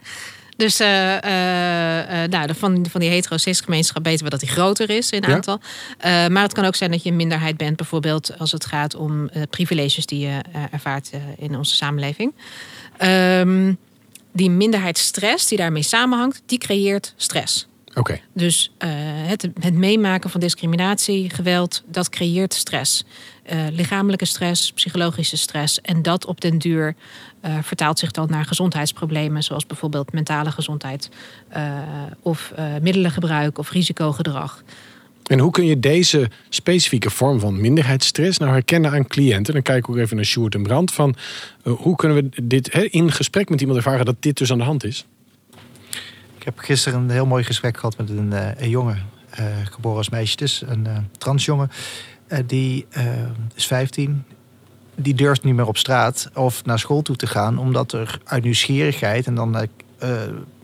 C: Dus eh, eh, eh, nou, de- van, van die hetero-cis-gemeenschap weten we dat die groter is in
A: Ja.
C: aantal. Eh, maar het kan ook zijn dat je een minderheid bent, bijvoorbeeld als het gaat om eh, privileges die je eh, ervaart eh, in onze samenleving. Ehm, die minderheidsstress die daarmee samenhangt, die creëert stress.
A: Oké.
C: Dus eh, het, het meemaken van discriminatie, geweld, dat creëert stress. Eh, lichamelijke stress, psychologische stress. En dat op den duur eh, vertaalt zich dan naar gezondheidsproblemen, zoals bijvoorbeeld mentale gezondheid of middelengebruik of risicogedrag.
A: En hoe kun je deze specifieke vorm van minderheidsstress nou herkennen aan cliënten? Dan kijk ik ook even naar Sjoerd en Brand. Van, uh, hoe kunnen we dit in gesprek met iemand ervaren dat dit dus aan de hand is?
B: Ik heb gisteren een heel mooi gesprek gehad met een, uh, een jongen, uh, geboren als meisje, dus een transjongen. die is 15, die durft niet meer op straat of naar school toe te gaan, omdat er uit nieuwsgierigheid en dan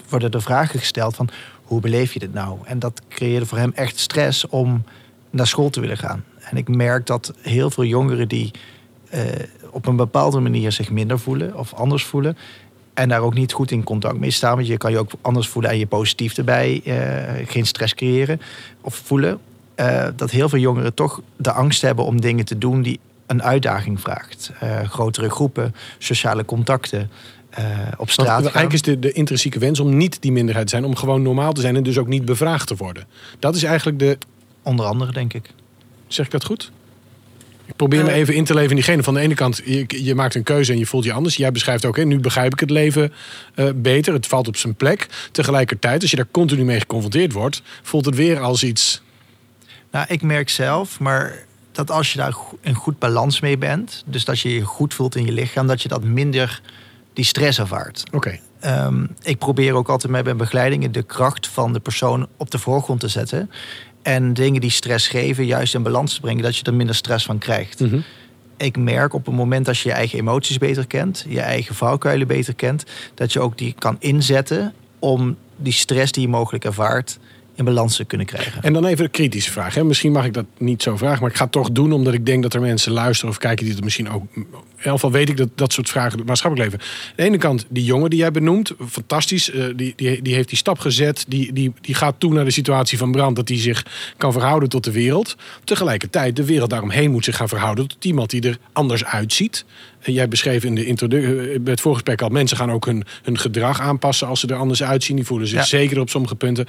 B: worden er vragen gesteld van hoe beleef je dit nou? En dat creëerde voor hem echt stress om naar school te willen gaan. En ik merk dat heel veel jongeren die uh, op een bepaalde manier zich minder voelen of anders voelen. En daar ook niet goed in contact mee staan. Want je kan je ook anders voelen en je positief erbij. Uh, geen stress creëren of voelen. Uh, dat heel veel jongeren toch de angst hebben om dingen te doen die een uitdaging vraagt. grotere groepen, sociale contacten uh, op straat. Want
A: eigenlijk is de, de intrinsieke wens om niet die minderheid te zijn, om gewoon normaal te zijn en dus ook niet bevraagd te worden. Dat is eigenlijk de.
B: Onder andere, denk ik.
A: Zeg ik dat goed? Ik probeer me eh. even in te leven in diegene. Van de ene kant, je, je, maakt een keuze en je voelt je anders. Jij beschrijft ook, hè, nu begrijp ik het leven uh, beter. Het valt op zijn plek. Tegelijkertijd, als je daar continu mee geconfronteerd wordt, voelt het weer als iets.
B: Nou, ik merk zelf, maar dat als je daar een goed balans mee bent, dus dat je je goed voelt in je lichaam, dat je dat minder die stress ervaart.
A: Oké.
B: Ehm, ik probeer ook altijd met mijn begeleidingen de kracht van de persoon op de voorgrond te zetten. En dingen die stress geven, juist in balans te brengen, dat je er minder stress van krijgt. Mhm. Ik merk op het moment dat je je eigen emoties beter kent, je eigen valkuilen beter kent, dat je ook die kan inzetten om die stress die je mogelijk ervaart in balans te kunnen krijgen.
A: En dan even een kritische vraag. Hè? Misschien mag ik dat niet zo vragen, maar ik ga het toch doen omdat ik denk dat er mensen luisteren of kijken die het misschien ook. In geval weet ik dat dat soort vragen maatschappelijk leven. Aan de ene kant, die jongen die jij benoemt, fantastisch. Uh, die, die, die heeft die stap gezet. Die, die, die gaat toe naar de situatie van brand, dat hij zich kan verhouden tot de wereld. Tegelijkertijd, de wereld daaromheen moet zich gaan verhouden tot iemand die er anders uitziet. En jij beschreef in de introductie, eh, het voorgesprek al, mensen gaan ook hun, hun gedrag aanpassen als ze er anders uitzien. Die voelen zich zeker op sommige punten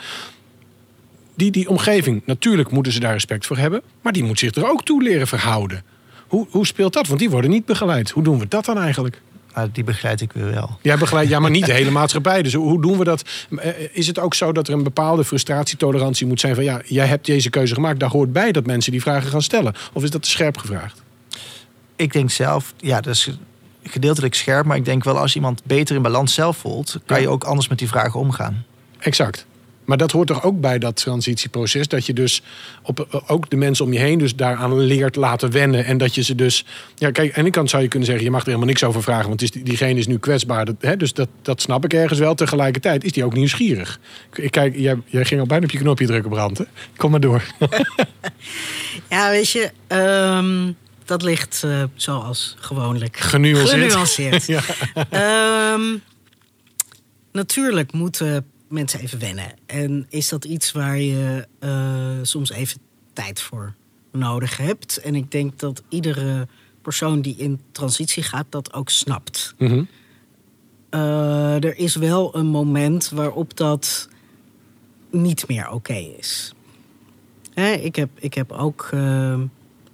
A: die, die omgeving, natuurlijk moeten ze daar respect voor hebben. Maar die moet zich er ook toe leren verhouden. Hoe, hoe speelt dat? Want die worden niet begeleid. Hoe doen we dat dan eigenlijk?
B: Nou, die begeleid ik weer wel.
A: Ja, begeleid, ja, maar niet de *laughs* hele maatschappij. Dus hoe doen we dat? Eh, is het ook zo dat er een bepaalde frustratietolerantie moet zijn van ja, jij hebt deze keuze gemaakt, daar hoort bij dat mensen die vragen gaan stellen? Of is dat te scherp gevraagd?
B: Ik denk zelf, ja, dat is gedeeltelijk scherp, maar ik denk wel als iemand beter in balans zelf voelt, kan je ook anders met die vragen omgaan.
A: Exact. Maar dat hoort toch ook bij dat transitieproces. Dat je dus op, ook de mensen om je heen dus daaraan leert laten wennen. En dat je ze dus. Ja, kijk, aan de ene kant zou je kunnen zeggen: je mag er helemaal niks over vragen. Want is, diegene is nu kwetsbaar. Dat, hè, dus dat, dat snap ik ergens wel. Tegelijkertijd is die ook nieuwsgierig. Ik, kijk, jij, jij ging al bijna op je knopje drukken, branden. Kom maar door. *laughs*
D: ja, weet je. Um dat ligt uh, zoals gewoonlijk
A: genuanceerd.
D: genuanceerd. *laughs* ja. um, natuurlijk moeten mensen even wennen. En is dat iets waar je uh, soms even tijd voor nodig hebt? En ik denk dat iedere persoon die in transitie gaat dat ook snapt. Mm -hmm. uh, er is wel een moment waarop dat niet meer oké is. Hè, ik, heb, ik heb ook uh,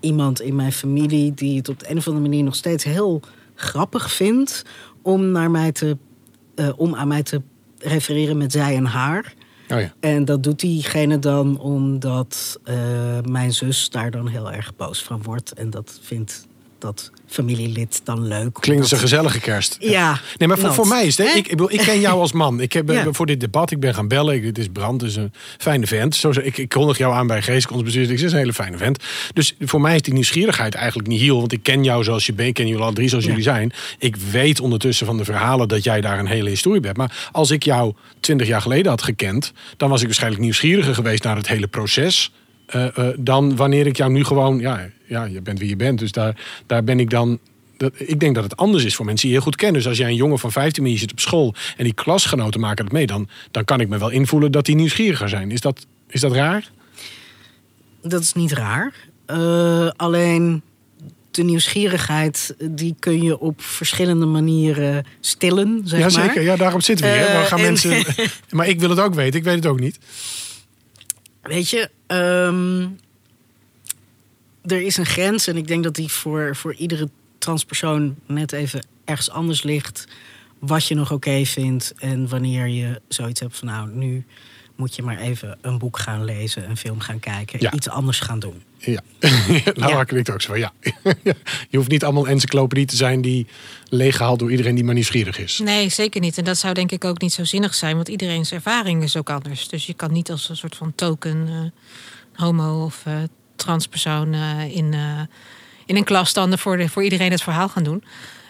D: iemand in mijn familie die het op de een of andere manier nog steeds heel grappig vindt om naar mij te, om aan mij te refereren met zij en haar. Oh ja. En dat doet diegene dan omdat uh, mijn zus daar dan heel erg boos van wordt. En dat vindt dat familielid dan leuk.
A: Klinkt als een gezellige kerst.
D: Ja.
A: Nee, maar voor, voor mij is het... Ik, ik, ik ken jou als man. Ik heb ja. voor dit debat, ik ben gaan bellen. Het is Brand, is een fijne vent. Zo, ik, ik kondig jou aan bij Geestkonstbestuur. Ik zeg, een hele fijne vent. Dus voor mij is die nieuwsgierigheid eigenlijk niet heel. Want ik ken jou zoals je bent. Ik ken jullie al drie zoals jullie zijn. Ik weet ondertussen van de verhalen dat jij daar een hele historie hebt. Maar als ik jou twintig jaar geleden had gekend... dan was ik waarschijnlijk nieuwsgieriger geweest naar het hele proces... Uh, uh, dan wanneer ik jou nu gewoon, ja, ja, je bent wie je bent. Dus daar, daar ben ik dan. Dat, ik denk dat het anders is voor mensen die je heel goed kennen. Dus als jij een jongen van 15 minuten zit op school en die klasgenoten maken het mee, dan, dan kan ik me wel invoelen dat die nieuwsgieriger zijn. Is dat, is dat raar?
D: Dat is niet raar. Uh, alleen de nieuwsgierigheid, die kun je op verschillende manieren stillen. Zeg
A: ja, zeker. Ja, daarom zitten we hier. maar, gaan mensen... *laughs* maar ik wil het ook weten. Ik weet het ook niet.
D: Weet je, um, er is een grens en ik denk dat die voor, voor iedere transpersoon net even ergens anders ligt. Wat je nog oké vindt en wanneer je zoiets hebt van nou, nu moet je maar even een boek gaan lezen, een film gaan kijken,
A: Ja.
D: iets anders gaan doen.
A: Ja, Laura *laughs*
D: Ja.
A: klinkt ook zo van ja. *laughs* Je hoeft niet allemaal encyclopedie te zijn die leeggehaald door iedereen die maar nieuwsgierig is.
C: Nee, zeker niet. En dat zou denk ik ook niet zo zinnig zijn, want iedereen's ervaring is ook anders. Dus je kan niet als een soort van token eh, homo of eh, transpersoon eh, in, eh, in een klas dan voor, de, voor iedereen het verhaal gaan doen.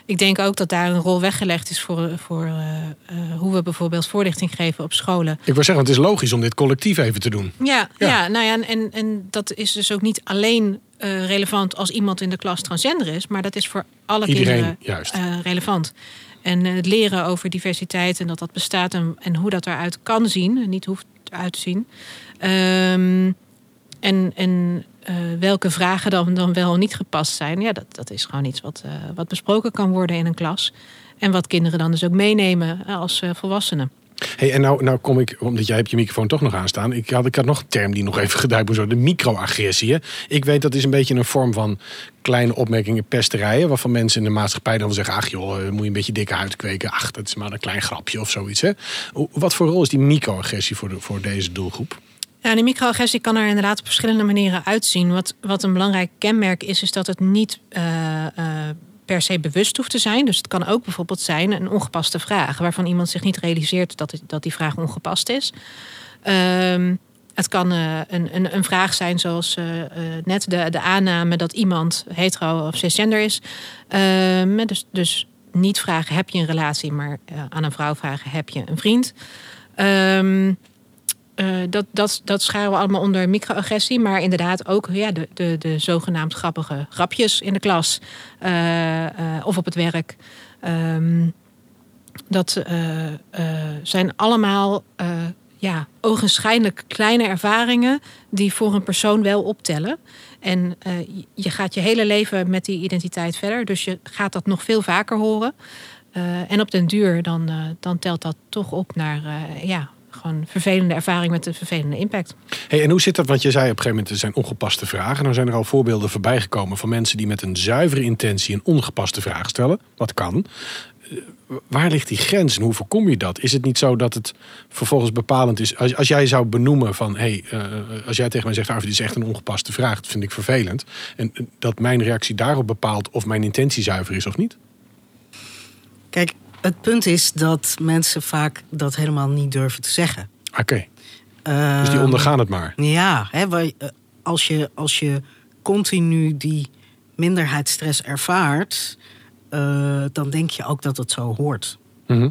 C: Ik denk ook dat daar een rol weggelegd is voor, voor eh, eh, hoe we bijvoorbeeld voorlichting geven op scholen.
A: Ik wil zeggen, het is logisch om dit collectief even te doen.
C: Ja,
A: Ja.
C: ja. nou ja, en, en dat is dus ook niet alleen eh, relevant als iemand in de klas transgender is, maar dat is voor alle
A: Iedereen,
C: kinderen relevant. En het leren over diversiteit en dat dat bestaat en, en hoe dat eruit kan zien, en niet hoeft eruit te zien. Ehm, en en eh, welke vragen dan, dan wel niet gepast zijn, ja, dat, dat is gewoon iets wat, eh, wat besproken kan worden in een klas. En wat kinderen dan dus ook meenemen eh, als volwassenen.
A: Hey, en nou, nou kom ik, omdat jij hebt je microfoon toch nog aanstaan. Ik had, ik had nog een term die nog even geduid moet worden. De microagressie. Ik weet dat is een beetje een vorm van kleine opmerkingen, pesterijen. Waarvan mensen in de maatschappij dan zeggen... ach joh, moet je een beetje dikke huid kweken. Ach, dat is maar een klein grapje of zoiets. Hè? Wat voor rol is die microagressie voor, de, voor deze doelgroep?
C: Ja, die microagressie kan er inderdaad op verschillende manieren uitzien. Wat, wat een belangrijk kenmerk is, is dat het niet eh, eh, per se bewust hoeft te zijn. Dus het kan ook bijvoorbeeld zijn een ongepaste vraag, waarvan iemand zich niet realiseert dat, dat die vraag ongepast is. Ehm, het kan eh, een, een, een vraag zijn zoals net de, de aanname dat iemand hetero of cisgender is. Ehm, dus, dus niet vragen heb je een relatie, maar aan een vrouw vragen heb je een vriend. Ehm, eh, dat, dat, dat scharen we allemaal onder microagressie. Maar inderdaad ook ja, de, de, de zogenaamd grappige grapjes in de klas. eh, eh, of op het werk. Ehm, dat zijn allemaal ja, ogenschijnlijk kleine ervaringen... die voor een persoon wel optellen. En je- gaat je hele leven met die identiteit verder. Dus je gaat dat nog veel vaker horen. En op den duur dan, dan telt dat toch op naar... ja, gewoon vervelende ervaring met een vervelende impact.
A: Hey, en hoe zit dat? Want je zei op een gegeven moment, er zijn ongepaste vragen. Nou zijn er al voorbeelden voorbij gekomen van mensen die met een zuivere intentie een ongepaste vraag stellen. Wat kan. Eh, Waar ligt die grens en hoe voorkom je dat? Is het niet zo dat het vervolgens bepalend is? Als, als jij zou benoemen van, hey, eh, als jij tegen mij zegt, Arvid, dit is echt een ongepaste vraag, dat vind ik vervelend. En eh, dat mijn reactie daarop bepaalt of mijn intentie zuiver is of niet?
D: Kijk, het punt is dat mensen vaak dat helemaal niet durven te zeggen.
A: Oké, dus die
D: Ehm,
A: ondergaan het maar.
D: Ja, hè, eh, als, je, als je continu die minderheidsstress ervaart, eh, dan denk je ook dat het zo hoort.
A: Mhm.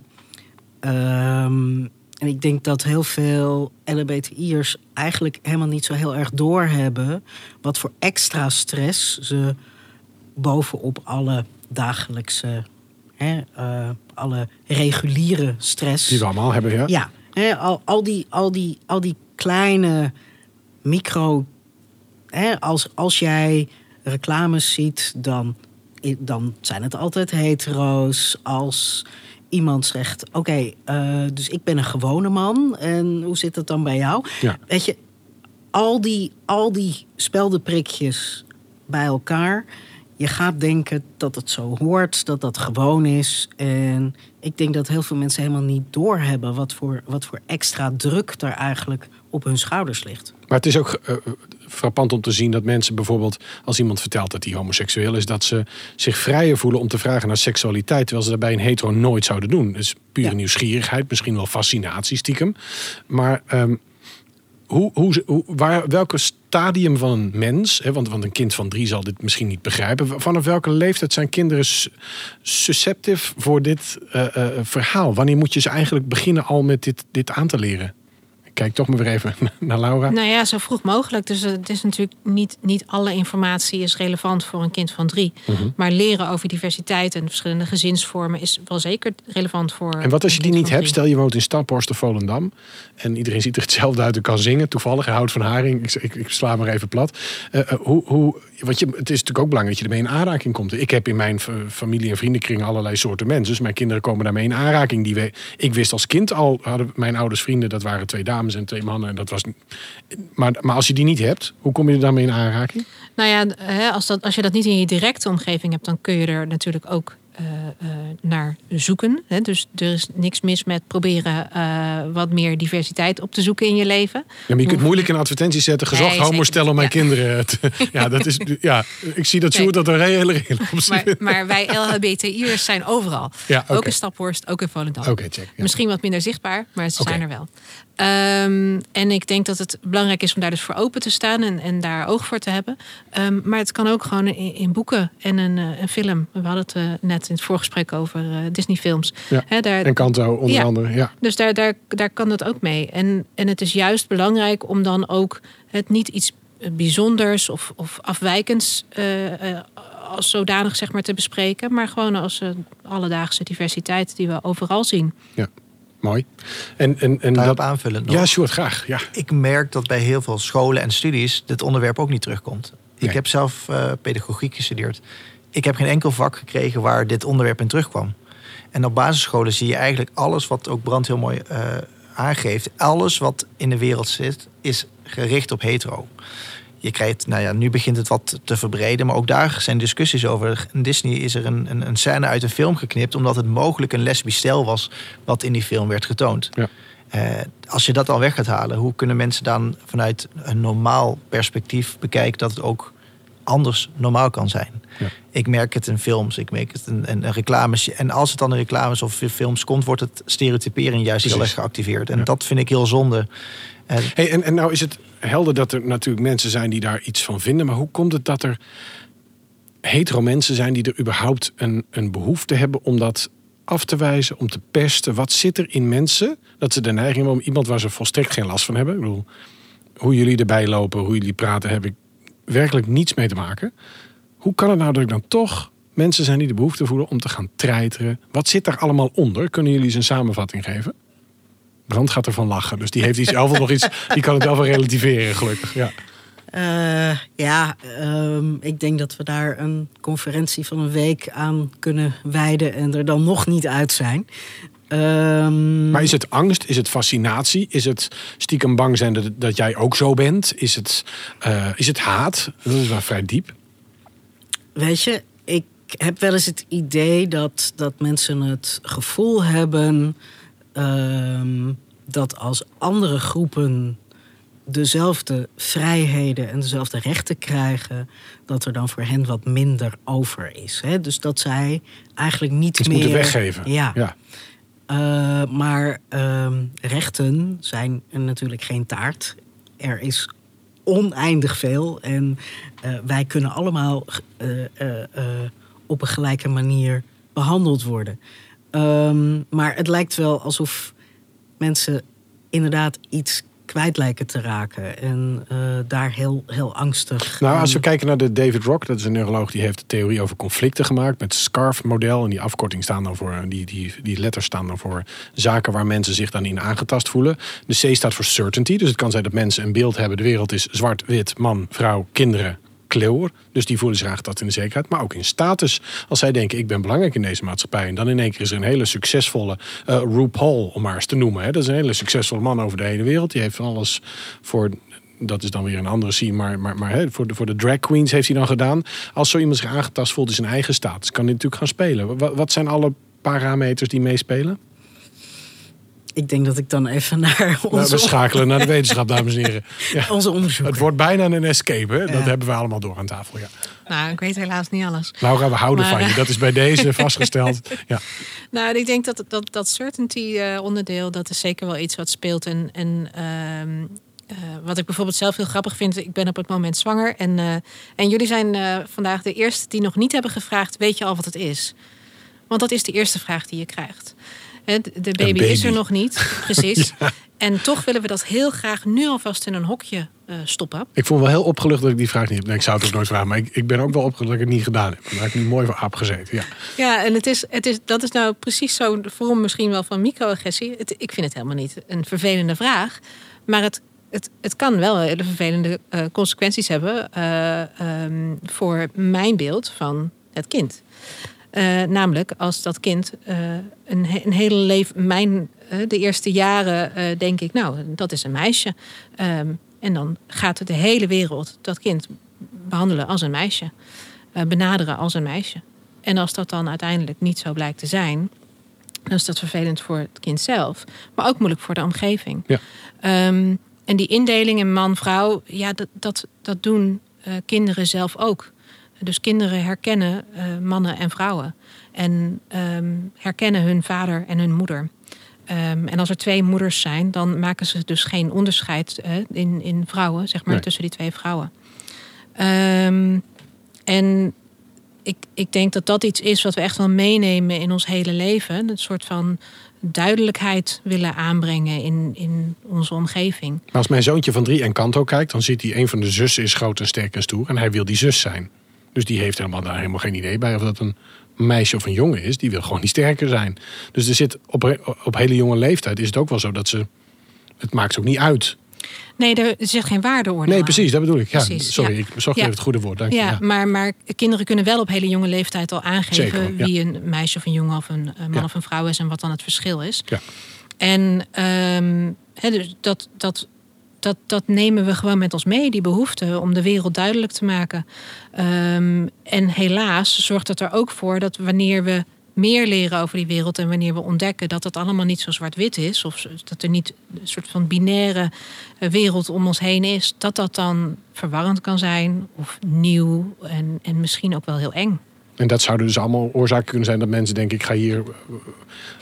D: Ehm, en ik denk dat heel veel LHBTI'ers eigenlijk helemaal niet zo heel erg doorhebben wat voor extra stress ze bovenop alle dagelijkse, hè, eh, alle reguliere stress.
A: Die we allemaal hebben, ja.
D: Ja, hè, al, al, die, al, die, al die kleine micro. Hè, als, als jij reclames ziet, dan, dan zijn het altijd hetero's. Als iemand zegt: Oké, eh, dus ik ben een gewone man. En hoe zit het dan bij jou?
A: Ja.
D: Weet je, al die, al die speldenprikjes bij elkaar. Je gaat denken dat het zo hoort, dat dat gewoon is. En ik denk dat heel veel mensen helemaal niet doorhebben wat voor, wat voor extra druk er eigenlijk op hun schouders ligt.
A: Maar het is ook eh, frappant om te zien dat mensen bijvoorbeeld, als iemand vertelt dat hij homoseksueel is, dat ze zich vrijer voelen om te vragen naar seksualiteit, terwijl ze dat bij een hetero nooit zouden doen. Dus pure
D: Ja.
A: nieuwsgierigheid, misschien wel fascinatie stiekem. Maar ehm, hoe, hoe, waar, welke stadium van een mens, hè, want, want een kind van drie zal dit misschien niet begrijpen, vanaf welke leeftijd zijn kinderen su- susceptief voor dit eh, eh, verhaal? Wanneer moet je ze eigenlijk beginnen al met dit, dit aan te leren? Kijk toch maar weer even *laughs* naar Laura.
C: Nou ja, zo vroeg mogelijk. Dus het is natuurlijk niet, niet alle informatie is relevant voor een kind van drie.
A: Mhm.
C: Maar leren over diversiteit en verschillende gezinsvormen is wel zeker relevant voor.
A: En wat als je die niet hebt?
C: drie.
A: Stel je woont in Staphorst of Volendam. En iedereen ziet er hetzelfde uit en kan zingen. Toevallig, houdt van haring. Ik, ik, ik sla maar even plat. Eh, eh, hoe, hoe, want je, het is natuurlijk ook belangrijk dat je ermee in aanraking komt. Ik heb in mijn familie- en vriendenkring allerlei soorten mensen. Dus mijn kinderen komen daarmee in aanraking. Die we, ik wist als kind al, hadden mijn ouders vrienden. Dat waren twee dames en twee mannen. En dat was, maar, maar als je die niet hebt, hoe kom je er dan mee in aanraking?
C: Nou ja, als, dat, als je dat niet in je directe omgeving hebt, dan kun je er natuurlijk ook naar zoeken. Hè. Dus er is niks mis met proberen eh, wat meer diversiteit op te zoeken in je leven.
A: Ja, maar je kunt moeilijk in advertenties zetten. Gezocht
C: Nee,
A: homo stellen om mijn
C: ja.
A: kinderen. te- *laughs* ja, dat is. Ja, ik zie dat
C: Nee.
A: Sjoerd dat er hele regel op
C: Maar,
A: zit.
C: maar wij LHBTI'ers zijn overal.
A: Ja.
C: Ook in Staphorst, ook in Volendam.
A: Oké, check. Ja.
C: Misschien wat minder zichtbaar, maar ze zijn er wel. Ehm, en ik denk dat het belangrijk is om daar dus voor open te staan en, en daar oog voor te hebben. Ehm, maar het kan ook gewoon in, in boeken en een, eh, een film. We hadden het eh, net in het voorgesprek over eh, Disney-films.
A: Ja.
C: Hè, daar,
A: En Kanto onder
C: Ja.
A: andere. Ja.
C: dus daar, daar, daar kan het ook mee. En, en het is juist belangrijk om dan ook het niet iets bijzonders of, of afwijkends eh, eh, als zodanig zeg maar, te bespreken. Maar gewoon als eh, alledaagse diversiteit die we overal zien.
A: Mooi. En, en, en
B: Daarop
A: dat,
B: aanvullend nog.
A: ja, Sjoerd, graag. Ja.
B: Ik merk dat bij heel veel scholen en studies dit onderwerp ook niet terugkomt. Ik
A: Nee.
B: heb zelf eh, pedagogiek gestudeerd. Ik heb geen enkel vak gekregen waar dit onderwerp in terugkwam. En op basisscholen zie je eigenlijk alles wat ook Brand heel mooi eh, aangeeft. Alles wat in de wereld zit, is gericht op hetero. Je krijgt, nou ja, nu begint het wat te verbreden, maar ook daar zijn discussies over. In Disney is er een, een, een scène uit een film geknipt, omdat het mogelijk een lesbisch stel was wat in die film werd getoond.
A: Ja.
B: Eh, als je dat al weg gaat halen, hoe kunnen mensen dan vanuit een normaal perspectief bekijken dat het ook anders normaal kan zijn?
A: Ja.
B: Ik merk het in films, ik merk het in, in, in reclames. En als het dan in reclames of in films komt, wordt het stereotyperen juist heel
A: Precies.
B: erg geactiveerd. En
A: Ja.
B: dat vind ik heel zonde. En
A: Hey, en, en nou is het helder dat er natuurlijk mensen zijn die daar iets van vinden. Maar hoe komt het dat er hetero mensen zijn die er überhaupt een, een behoefte hebben om dat af te wijzen, om te pesten? Wat zit er in mensen dat ze de neiging hebben om iemand waar ze volstrekt geen last van hebben? Ik bedoel, hoe jullie erbij lopen, hoe jullie praten, heb ik werkelijk niets mee te maken. Hoe kan het nou dat ik dan toch mensen zijn die de behoefte voelen om te gaan treiteren? Wat zit daar allemaal onder? Kunnen jullie eens een samenvatting geven? Brand gaat ervan lachen, dus die heeft iets zelf nog iets. Die kan het wel wel relativeren, gelukkig. Ja.
D: Eh, ja, ehm, ik denk dat we daar een conferentie van een week aan kunnen wijden en er dan nog niet uit zijn. Ehm,
A: Maar is het angst? Is het fascinatie? Is het stiekem bang zijn dat, dat jij ook zo bent? Is het, eh, is het haat? Dat is wel vrij diep.
D: Weet je, ik heb wel eens het idee dat, dat mensen het gevoel hebben ehm, dat als andere groepen dezelfde vrijheden en dezelfde rechten krijgen, dat er dan voor hen wat minder over is. Hè? Dus dat zij eigenlijk niet
A: Iets
D: meer
A: moeten weggeven.
D: Ja,
A: ja.
D: Eh, maar ehm, rechten zijn natuurlijk geen taart. Er is oneindig veel. En eh, wij kunnen allemaal eh, op een gelijke manier behandeld worden. Ehm, maar het lijkt wel alsof mensen inderdaad iets kwijt lijken te raken. En eh, daar heel, heel angstig.
A: Nou, als we
D: aan-
A: kijken naar de David Rock, dat is een neuroloog die heeft de theorie over conflicten gemaakt met SCARF-model. En die afkorting staan dan voor, die, die, die letters staan dan voor zaken waar mensen zich dan in aangetast voelen. De C staat voor certainty, dus het kan zijn dat mensen een beeld hebben. De wereld is zwart, wit, man, vrouw, kinderen, kleur. Dus die voelen zich aangetast in de zekerheid. Maar ook in status. Als zij denken, ik ben belangrijk in deze maatschappij. En dan in één keer is er een hele succesvolle eh RuPaul, om maar eens te noemen. Hè. Dat is een hele succesvolle man over de hele wereld. Die heeft van alles voor dat is dan weer een andere scene. Maar, maar, maar voor, de, voor de drag queens heeft hij dan gedaan. Als zo iemand zich aangetast voelt in zijn eigen status, kan hij natuurlijk gaan spelen. Wat zijn alle parameters die meespelen?
D: Ik denk dat ik dan even naar
A: Nou,
D: onze,
A: we schakelen naar de *laughs* wetenschap, dames en heren. Ja. *laughs*
D: onze onderzoek.
A: Het wordt bijna een escape, hè? dat
D: Ja.
A: hebben we allemaal door aan tafel. Ja.
C: Nou, ik weet helaas niet alles.
A: Laura, we houden
C: Maar,
A: van je.
C: eh,
A: Dat is bij deze *laughs* vastgesteld. Ja.
C: Nou, ik denk dat dat, dat certainty eh, onderdeel, dat is zeker wel iets wat speelt. En, en ehm, eh, wat ik bijvoorbeeld zelf heel grappig vind, ik ben op het moment zwanger. En, eh, en jullie zijn eh, vandaag de eerste die nog niet hebben gevraagd, weet je al wat het is? Want dat is de eerste vraag die je krijgt. De baby, is er nog niet, *laughs* precies. En toch willen we dat heel graag nu alvast in een hokje eh, stoppen.
A: Ik voel me wel heel opgelucht dat ik die vraag niet heb. Nee, ik zou het ook nooit vragen. Maar ik, ik ben ook wel opgelucht dat ik het niet gedaan heb. Daar heb ik nu mooi voor aap gezeten. Ja.
C: Ja, en het is, het is, dat is nou precies zo'n vorm misschien wel van microagressie. Het, ik vind het helemaal niet een vervelende vraag. Maar het, het, het kan wel hele vervelende eh, consequenties hebben eh, ehm, voor mijn beeld van het kind. Eh, namelijk als dat kind eh, een, een hele leven, mijn, eh, de eerste jaren denk ik, nou, dat is een meisje. Ehm, en dan gaat de hele wereld dat kind behandelen als een meisje. benaderen als een meisje. En als dat dan uiteindelijk niet zo blijkt te zijn, dan is dat vervelend voor het kind zelf, maar ook moeilijk voor de omgeving.
A: Ja.
C: Ehm, en die indeling in man-vrouw, ja, dat, dat, dat doen kinderen zelf ook. Dus kinderen herkennen eh, mannen en vrouwen. En ehm, herkennen hun vader en hun moeder. Ehm, en als er twee moeders zijn, dan maken ze dus geen onderscheid eh, in, in vrouwen, zeg maar,
A: Nee.
C: tussen die twee vrouwen. Ehm, en ik, ik denk dat dat iets is wat we echt wel meenemen in ons hele leven. Een soort van duidelijkheid willen aanbrengen in, in onze omgeving.
A: Maar als mijn zoontje van drie en Kanto kijkt, dan ziet hij een van de zussen is groot en sterk en stoer. En hij wil die zus zijn. Dus die heeft helemaal, daar helemaal geen idee bij of dat een meisje of een jongen is. Die wil gewoon niet sterker zijn. Dus er zit op, op hele jonge leeftijd is het ook wel zo dat ze. Het maakt ze ook niet uit.
C: Nee, er zit geen waardeoordeel
A: Nee, precies, dat bedoel ik. Ja,
C: Precies,
A: sorry,
C: ja.
A: ik zocht
C: Ja.
A: even het goede woord. Dank.
C: Ja. Maar, maar kinderen kunnen wel op hele jonge leeftijd al aangeven
A: Zeker,
C: wie een meisje of een jongen of een, een man of een vrouw is en wat dan het verschil is.
A: Ja.
C: En ehm, dus dat, dat, dat, dat nemen we gewoon met ons mee, die behoefte om de wereld duidelijk te maken. Ehm, en helaas zorgt het er ook voor dat wanneer we meer leren over die wereld en wanneer we ontdekken dat het allemaal niet zo zwart-wit is, of dat er niet een soort van binaire eh, wereld om ons heen is, dat dat dan verwarrend kan zijn of nieuw en, en misschien ook wel heel eng.
A: En dat zouden dus allemaal oorzaken kunnen zijn dat mensen denken: ik ga hier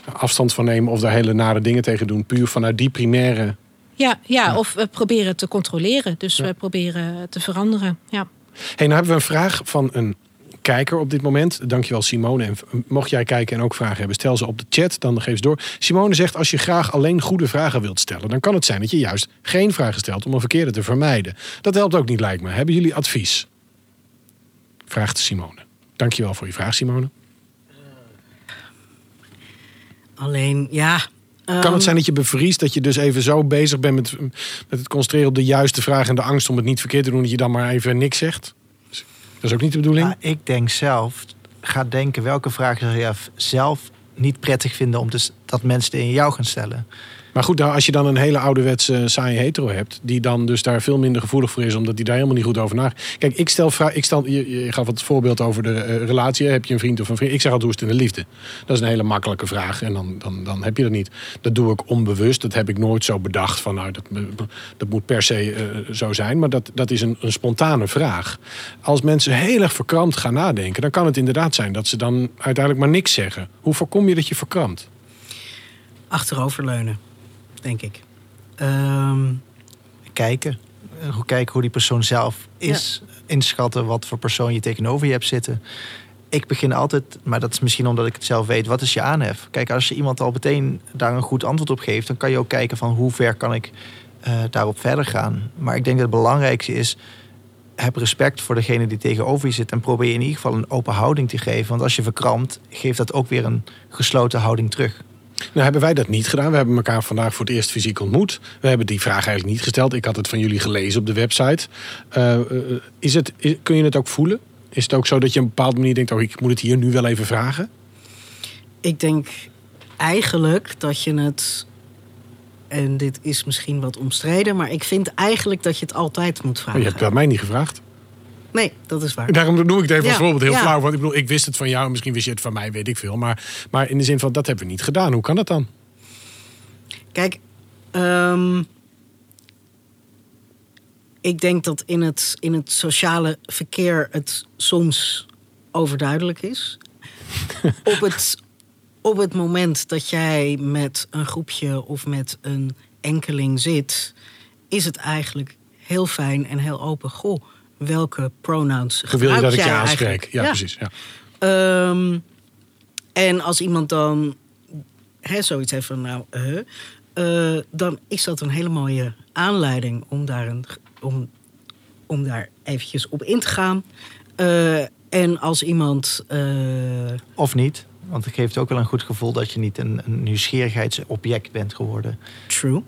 A: eh, afstand van nemen of daar hele nare dingen tegen doen. Puur vanuit die primaire.
C: Ja, ja, of we proberen te controleren, dus we proberen te veranderen. Ja.
A: Hey, nou hebben we een vraag van een kijker op dit moment. Dankjewel Simone. En mocht jij kijken en ook vragen hebben, stel ze op de chat, dan geef ze door. Simone zegt, als je graag alleen goede vragen wilt stellen... dan kan het zijn dat je juist geen vragen stelt om een verkeerde te vermijden. Dat helpt ook niet, lijkt me. Hebben jullie advies? Vraagt Simone. Dankjewel voor je vraag, Simone.
D: Alleen, ja.
A: Kan
D: ehm,
A: het zijn dat je bevriest, dat je dus even zo bezig bent met, met het concentreren op de juiste vraag... en de angst om het niet verkeerd te doen, dat je dan maar even niks zegt? Dat is ook niet de bedoeling?
B: Maar ik denk zelf, ga denken welke vragen zou je zelf niet prettig vinden om te, s- dat mensen in jou gaan stellen.
A: Maar goed, als je dan een hele ouderwetse saaie hetero hebt... die dan dus daar veel minder gevoelig voor is... omdat die daar helemaal niet goed over na... Kijk, ik stel vraag, ik stel, je, gaf het voorbeeld over de eh, relatie. Heb je een vriend of een vriend? Ik zeg altijd, hoe is het in de liefde? Dat is een hele makkelijke vraag. En dan, dan, dan heb je dat niet. Dat doe ik onbewust. Dat heb ik nooit zo bedacht van... nou, dat, dat moet per se eh, zo zijn. Maar dat, dat is een, een spontane vraag. Als mensen heel erg verkrampt gaan nadenken... dan kan het inderdaad zijn dat ze dan uiteindelijk maar niks zeggen. Hoe voorkom je dat je verkrampt?
D: Achteroverleunen, denk ik. Ehm,
B: Kijken. Eh, kijken hoe die persoon zelf is. Inschatten wat voor persoon je tegenover je hebt zitten. Ik begin altijd, maar dat is misschien omdat ik het zelf weet, wat is je aanhef? Kijk, als je iemand al meteen daar een goed antwoord op geeft, dan kan je ook kijken van hoe ver kan ik eh, daarop verder gaan. Maar ik denk dat het belangrijkste is, heb respect voor degene die tegenover je zit en probeer in ieder geval een open houding te geven. Want als je verkrampt, geeft dat ook weer een gesloten houding terug.
A: Nou hebben wij dat niet gedaan. We hebben elkaar vandaag voor het eerst fysiek ontmoet. We hebben die vraag eigenlijk niet gesteld. Ik had het van jullie gelezen op de website. Eh, eh, is het, is- kun je het ook voelen? Is het ook zo dat je op een bepaalde manier denkt... oh, ik moet het hier nu wel even vragen?
D: ik denk eigenlijk dat je het. En dit is misschien wat omstreden, maar ik vind eigenlijk dat je het altijd moet
A: Oh,
D: vragen.
A: je hebt het aan mij niet gevraagd.
D: Nee, dat is waar.
A: Daarom noem ik het even als
D: Ja,
A: voorbeeld heel
D: ja.
A: flauw. Want ik bedoel, ik wist het van jou. Misschien wist je het van mij, weet ik veel. Maar, maar in de zin van, dat hebben we niet gedaan. Hoe kan dat dan?
D: Kijk, ehm, ik denk dat in het, in het sociale verkeer het soms overduidelijk is. *laughs* op, het, op het moment dat jij met een groepje of met een enkeling zit, is het eigenlijk heel fijn en heel open. Goh, welke pronouns
A: wil je dat ik
D: gebruik
A: je aanspreek?
D: eigenlijk?
A: Ja, precies. Ja.
D: Ehm, en als iemand dan hè, zoiets heeft van, nou, eh, eh, dan is dat een hele mooie aanleiding om daar, een, om, om daar eventjes op in te gaan. Eh, en als iemand. eh,
B: Of niet. Want het geeft ook wel een goed gevoel dat je niet een, een nieuwsgierigheidsobject bent geworden.
D: True.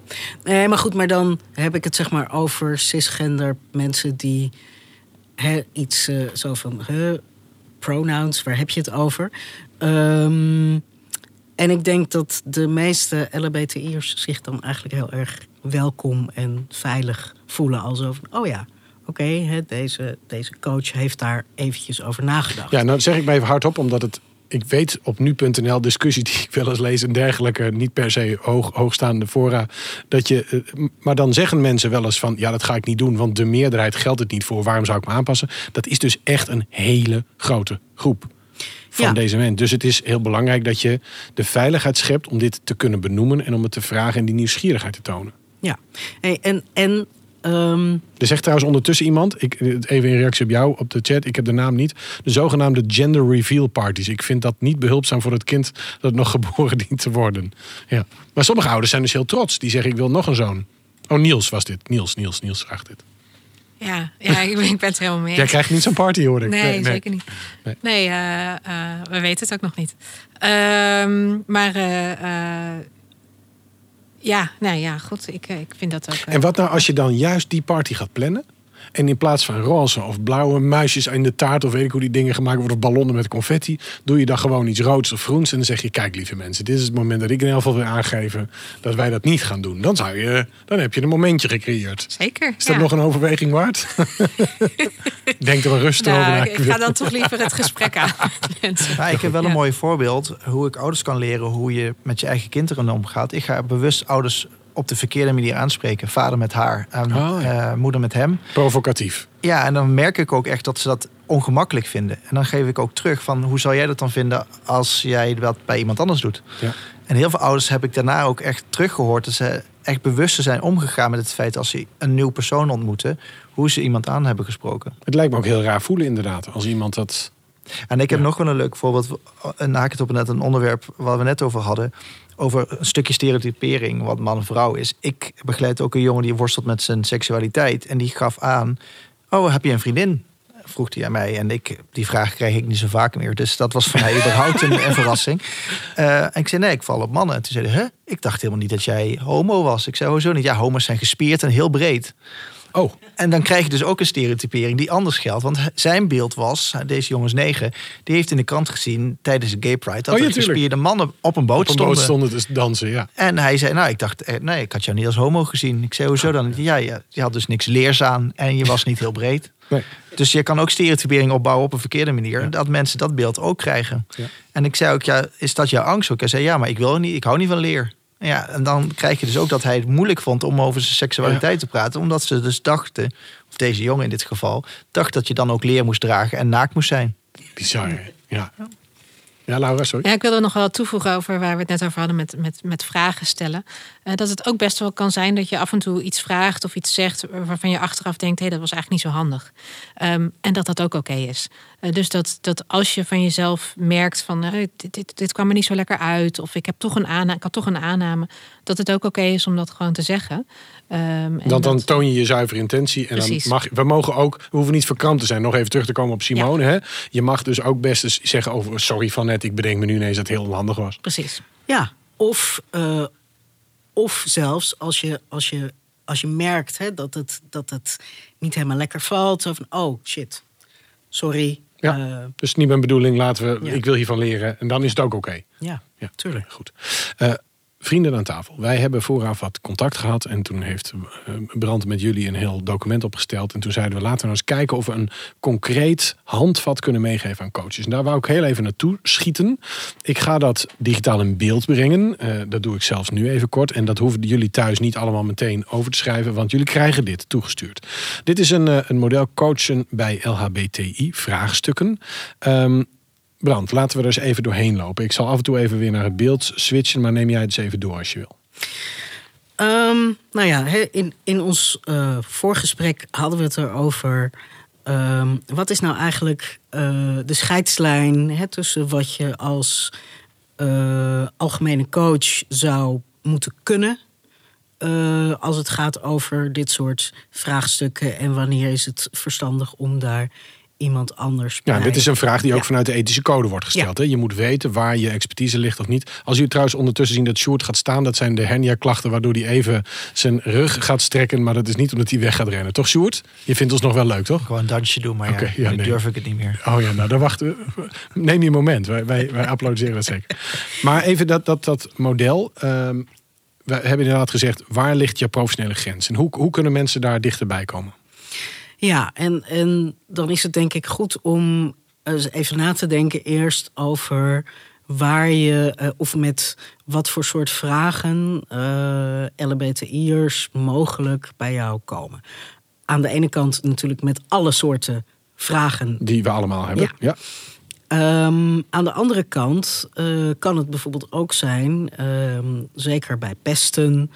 D: Nee, maar goed, maar dan heb ik het zeg maar over cisgender mensen die iets eh, zo van pronouns, waar heb je het over? Ehm, en ik denk dat de meeste LHBTI'ers zich dan eigenlijk heel erg welkom en veilig voelen. Alsof, oh ja, oké, deze, deze coach heeft daar eventjes over nagedacht.
A: Ja, nou zeg ik maar even hardop, omdat het. Ik weet op nu.nl discussie die ik wel eens lees en dergelijke, niet per se hoog, hoogstaande fora. Dat je, eh, maar dan zeggen mensen wel eens van ja, dat ga ik niet doen, want de meerderheid geldt het niet voor. Waarom zou ik me aanpassen? Dat is dus echt een hele grote groep van
D: Ja.
A: deze mensen. Dus het is heel belangrijk dat je de veiligheid schept om dit te kunnen benoemen en om het te vragen en die nieuwsgierigheid te tonen.
D: Ja. Hey, en en ehm,
A: Er zegt trouwens ondertussen iemand, ik, even in reactie op jou op de chat, ik heb de naam niet. De zogenaamde gender reveal parties. Ik vind dat niet behulpzaam voor het kind dat nog *laughs* geboren dient te worden. Ja. Maar sommige ouders zijn dus heel trots. Die zeggen ik wil nog een zoon. Oh, Niels was dit. Niels, Niels, Niels vraagt dit.
C: Ja, ja *laughs* ik, ben, ik ben het helemaal mee.
A: Jij krijgt niet zo'n party hoor ik.
C: Nee, zeker niet.
A: Nee.
C: Nee, eh, eh, we weten het ook nog niet. Ehm, maar eh, eh, ja, nou ja, goed. Ik, eh, ik vind dat ook. eh,
A: En wat nou als je dan juist die party gaat plannen? En in plaats van roze of blauwe muisjes in de taart... of weet ik hoe die dingen gemaakt worden... of ballonnen met confetti... doe je dan gewoon iets roods of groens... en dan zeg je, kijk lieve mensen... dit is het moment dat ik in elk geval wil aangeven... dat wij dat niet gaan doen. Dan, zou je, dan heb je een momentje gecreëerd.
C: Zeker.
A: Is dat
C: ja.
A: nog een overweging waard? *laughs* Denk er wel rustig over na.
C: Nou, ik ga dan toch liever het gesprek aan. *laughs*
B: Maar ik heb wel een
C: Ja.
B: mooi voorbeeld hoe ik ouders kan leren hoe je met je eigen kinderen omgaat. Ik ga bewust ouders op de verkeerde manier aanspreken. Vader met haar en
A: Oh, ja.
B: eh, moeder met hem.
A: Provocatief.
B: Ja, en dan merk ik ook echt dat ze dat ongemakkelijk vinden. En dan geef ik ook terug van hoe zou jij dat dan vinden als jij dat bij iemand anders doet.
A: Ja.
B: En heel veel ouders heb ik daarna ook echt teruggehoord dat ze echt bewust zijn omgegaan met het feit als ze een nieuw persoon ontmoeten, hoe ze iemand aan hebben gesproken.
A: Het lijkt me ook heel raar voelen inderdaad. Als iemand dat...
B: En ik heb
A: Ja.
B: nog wel een leuk voorbeeld. En haak het op net een onderwerp waar we net over hadden. Over een stukje stereotypering, wat man en vrouw is. Ik begeleid ook een jongen die worstelt met zijn seksualiteit. En die gaf aan: Oh, heb je een vriendin? Vroeg hij aan mij. En ik, die vraag krijg ik niet zo vaak meer. Dus dat was voor mij *laughs* überhaupt een, een verrassing. Eh, en ik zei: Nee, ik val op mannen. En toen zei hij: Huh? Ik dacht helemaal niet dat jij homo was. Ik zei: Hoezo niet? Ja, homo's zijn gespierd en heel breed.
A: Oh,
B: En dan krijg je dus ook een stereotypering die anders geldt. Want zijn beeld was, deze jongens negen, die heeft in de krant gezien tijdens de Gay Pride dat
A: Oh ja,
B: er gespierde mannen op een boot
A: op een
B: stonden.
A: boot stonden dus dansen, ja.
B: En hij zei, nou, ik dacht, eh, nee, ik had jou niet als homo gezien. Ik zei, hoezo dan? Ja, je, je had dus niks leers aan en je was niet heel breed. *laughs*
A: Nee.
B: Dus je kan ook stereotypering opbouwen op een verkeerde manier. Dat mensen dat beeld ook krijgen.
A: Ja.
B: En ik zei ook, ja, is dat jouw angst ook? Hij zei, ja, maar ik wil niet, ik hou niet van leer. Ja, en dan krijg je dus ook dat hij het moeilijk vond om over zijn seksualiteit te praten. Omdat ze dus dachten, of deze jongen in dit geval, dacht dat je dan ook leer moest dragen en naakt moest zijn.
A: Bizar, ja. Ja, Laura, sorry.
C: Ja, ik wilde nog wel toevoegen over waar we het net over hadden met, met, met vragen stellen. Eh, dat het ook best wel kan zijn dat je af en toe iets vraagt of iets zegt waarvan je achteraf denkt, hé, dat was eigenlijk niet zo handig. Ehm, en dat dat ook oké is. Eh, dus dat, dat als je van jezelf merkt van dit, dit, dit kwam er niet zo lekker uit, of ik heb toch een aanname, ik had toch een aanname, dat het ook oké is om dat gewoon te zeggen. Ehm, en
A: Dan, dan
C: dat-
A: toon je je zuivere intentie. En
C: Precies.
A: dan mag, we mogen ook, we hoeven niet verkrampt te zijn. Nog even terug te komen op Simone. Hè? Je mag dus ook best eens zeggen over, sorry van net, ik bedenk me nu ineens dat het heel onhandig was.
C: Precies.
D: Ja, of, eh, of zelfs als je, als je, als je merkt hè, dat, het, dat het niet helemaal lekker valt. Zo van, oh shit, sorry.
A: Ja.
D: Eh,
A: Dus niet mijn bedoeling, laten we,
D: Ja.
A: ik wil hiervan leren. En dan is het ook oké.
D: ja,
A: Ja,
D: tuurlijk.
A: Goed. Eh, vrienden aan tafel. Wij hebben vooraf wat contact gehad. En toen heeft eh, Brand met jullie een heel document opgesteld. En toen zeiden we laten we nou eens kijken of we een concreet handvat kunnen meegeven aan coaches. En daar wou ik heel even naartoe schieten. Ik ga dat digitaal in beeld brengen. Eh, dat doe ik zelfs nu even kort. En dat hoeven jullie thuis niet allemaal meteen over te schrijven. Want jullie krijgen dit toegestuurd. Dit is een, eh, een model coachen bij LHBTI vraagstukken. Ehm, Brand, laten we er eens even doorheen lopen. Ik zal af en toe even weer naar het beeld switchen, maar neem jij het eens even door als je wil.
D: Ehm, nou ja, in, in ons eh, voorgesprek hadden we het erover. ehm, wat is nou eigenlijk eh, de scheidslijn hè, tussen wat je als eh, algemene coach zou moeten kunnen. als het gaat over dit soort vraagstukken. En wanneer is het verstandig om daar iemand anders
A: Ja, dit is een vraag die ook
D: Ja.
A: vanuit de ethische code wordt gesteld. Hè? Je moet weten waar je expertise ligt of niet. Als u trouwens ondertussen zien dat Sjoerd gaat staan, dat zijn de hernia-klachten waardoor hij even zijn rug gaat strekken. Maar dat is niet omdat hij weg gaat rennen. Toch, Sjoerd? Je vindt ons nog wel leuk, toch?
B: Gewoon een dansje doen, maar
A: Oké,
B: ja,
A: ja,
B: nu
A: nee.
B: durf ik het niet meer.
A: Oh ja, nou dan wachten we. Neem je een moment. Wij, wij, wij applaudisseren dat zeker. Maar even dat, dat, dat model. ehm, we hebben inderdaad gezegd, waar ligt je professionele grens? En hoe, hoe kunnen mensen daar dichterbij komen?
D: Ja, en, en dan is het denk ik goed om eens even na te denken eerst over waar je uh, of met wat voor soort vragen uh, LBTI'ers mogelijk bij jou komen. Aan de ene kant natuurlijk met alle soorten vragen.
A: Die we allemaal hebben. Ja.
D: Um, aan de andere kant uh, kan het bijvoorbeeld ook zijn, um, zeker bij pesten,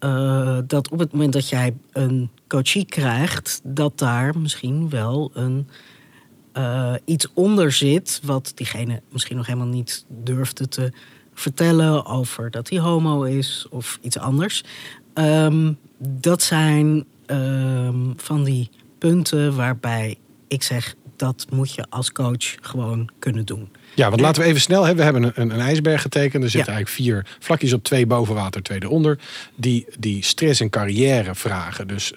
D: uh, dat op het moment dat jij een coachie krijgt, dat daar misschien wel een, uh, iets onder zit, wat diegene misschien nog helemaal niet durfde te vertellen over dat hij homo is of iets anders. Um, dat zijn van die punten waarbij ik zeg, dat moet je als coach gewoon kunnen doen.
A: Ja, want laten we even snel. Hè, we hebben een, een, ijsberg getekend. Er zitten eigenlijk vier vlakjes op, twee boven water, twee eronder. Die, die stress- en carrière vragen. Dus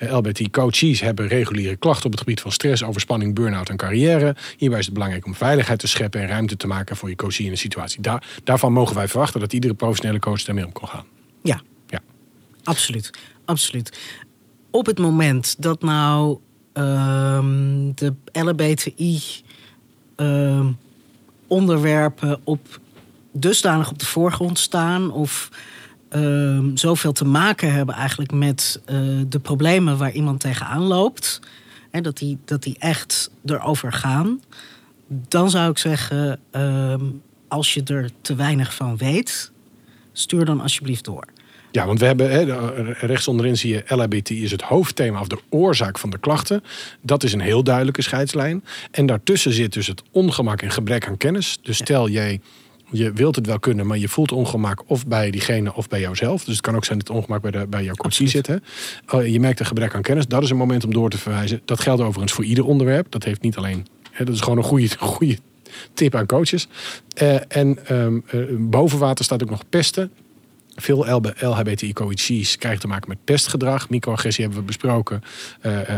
A: uh, LBT-coaches hebben reguliere klachten op het gebied van stress, overspanning, burn-out en carrière. Hierbij is het belangrijk om veiligheid te scheppen en ruimte te maken voor je coachie in een situatie. Daar, daarvan mogen wij verwachten dat iedere professionele coach daarmee om kan gaan.
D: Ja,
A: ja.
D: absoluut. absoluut. Op het moment dat nou um, de LBTI um, onderwerpen op dusdanig op de voorgrond staan of um, zoveel te maken hebben eigenlijk met uh, de problemen waar iemand tegenaan loopt, hè, dat, die, dat die echt erover gaan, dan zou ik zeggen, als je er te weinig van weet, stuur dan alsjeblieft door.
A: Ja, want we hebben he, rechts onderin zie je LHBT is het hoofdthema of de oorzaak van de klachten. Dat is een heel duidelijke scheidslijn. En daartussen zit dus het ongemak en gebrek aan kennis. Dus stel jij je wilt het wel kunnen, maar je voelt ongemak of bij diegene of bij jouzelf. Dus het kan ook zijn dat het ongemak bij, de, bij jouw coachie zit. Hè? Oh, je merkt een gebrek aan kennis. Dat is een moment om door te verwijzen. Dat geldt overigens voor ieder onderwerp. Dat heeft niet alleen. Hè, dat is gewoon een goede, goede tip aan coaches. Uh, en um, uh, boven water staat ook nog pesten. Veel LHBTI-coaches krijgen te maken met pestgedrag. Microagressie hebben we besproken. Uh, uh,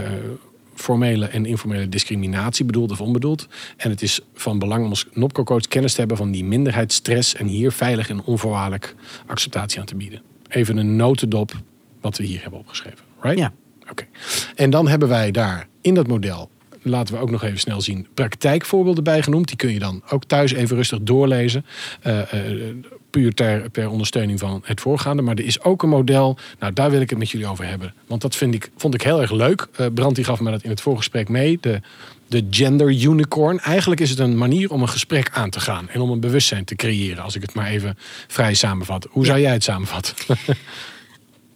A: formele en informele discriminatie, bedoeld of onbedoeld. En het is van belang om als NOPCO-coach kennis te hebben van die minderheidsstress... en hier veilig en onvoorwaardelijk acceptatie aan te bieden. Even een notendop wat we hier hebben opgeschreven. Right?
D: Ja.
A: Oké. En dan hebben wij daar in dat model laten we ook nog even snel zien. Praktijkvoorbeelden bijgenoemd. Die kun je dan ook thuis even rustig doorlezen. Uh, uh, puur ter, ondersteuning van het voorgaande. Maar er is ook een model. Nou, daar wil ik het met jullie over hebben. Want dat vind ik, vond ik heel erg leuk. Uh, Brand die gaf me dat in het voorgesprek mee. De, de gender unicorn. Eigenlijk is het een manier om een gesprek aan te gaan. En om een bewustzijn te creëren. Als ik het maar even vrij samenvat. Hoe zou jij het samenvatten?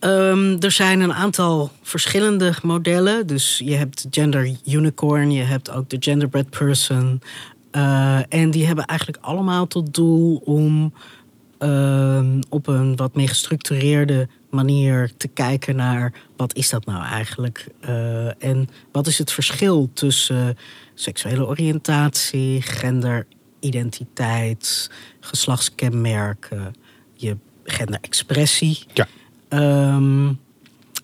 D: Um, *laughs* er zijn een aantal verschillende modellen. Dus je hebt gender unicorn, je hebt ook de genderbread person. Uh, en die hebben eigenlijk allemaal tot doel om uh, op een wat meer gestructureerde manier te kijken naar wat is dat nou eigenlijk? Uh, en wat is het verschil tussen seksuele oriëntatie, genderidentiteit, geslachtskenmerken, je genderexpressie.
A: Ja.
D: Um,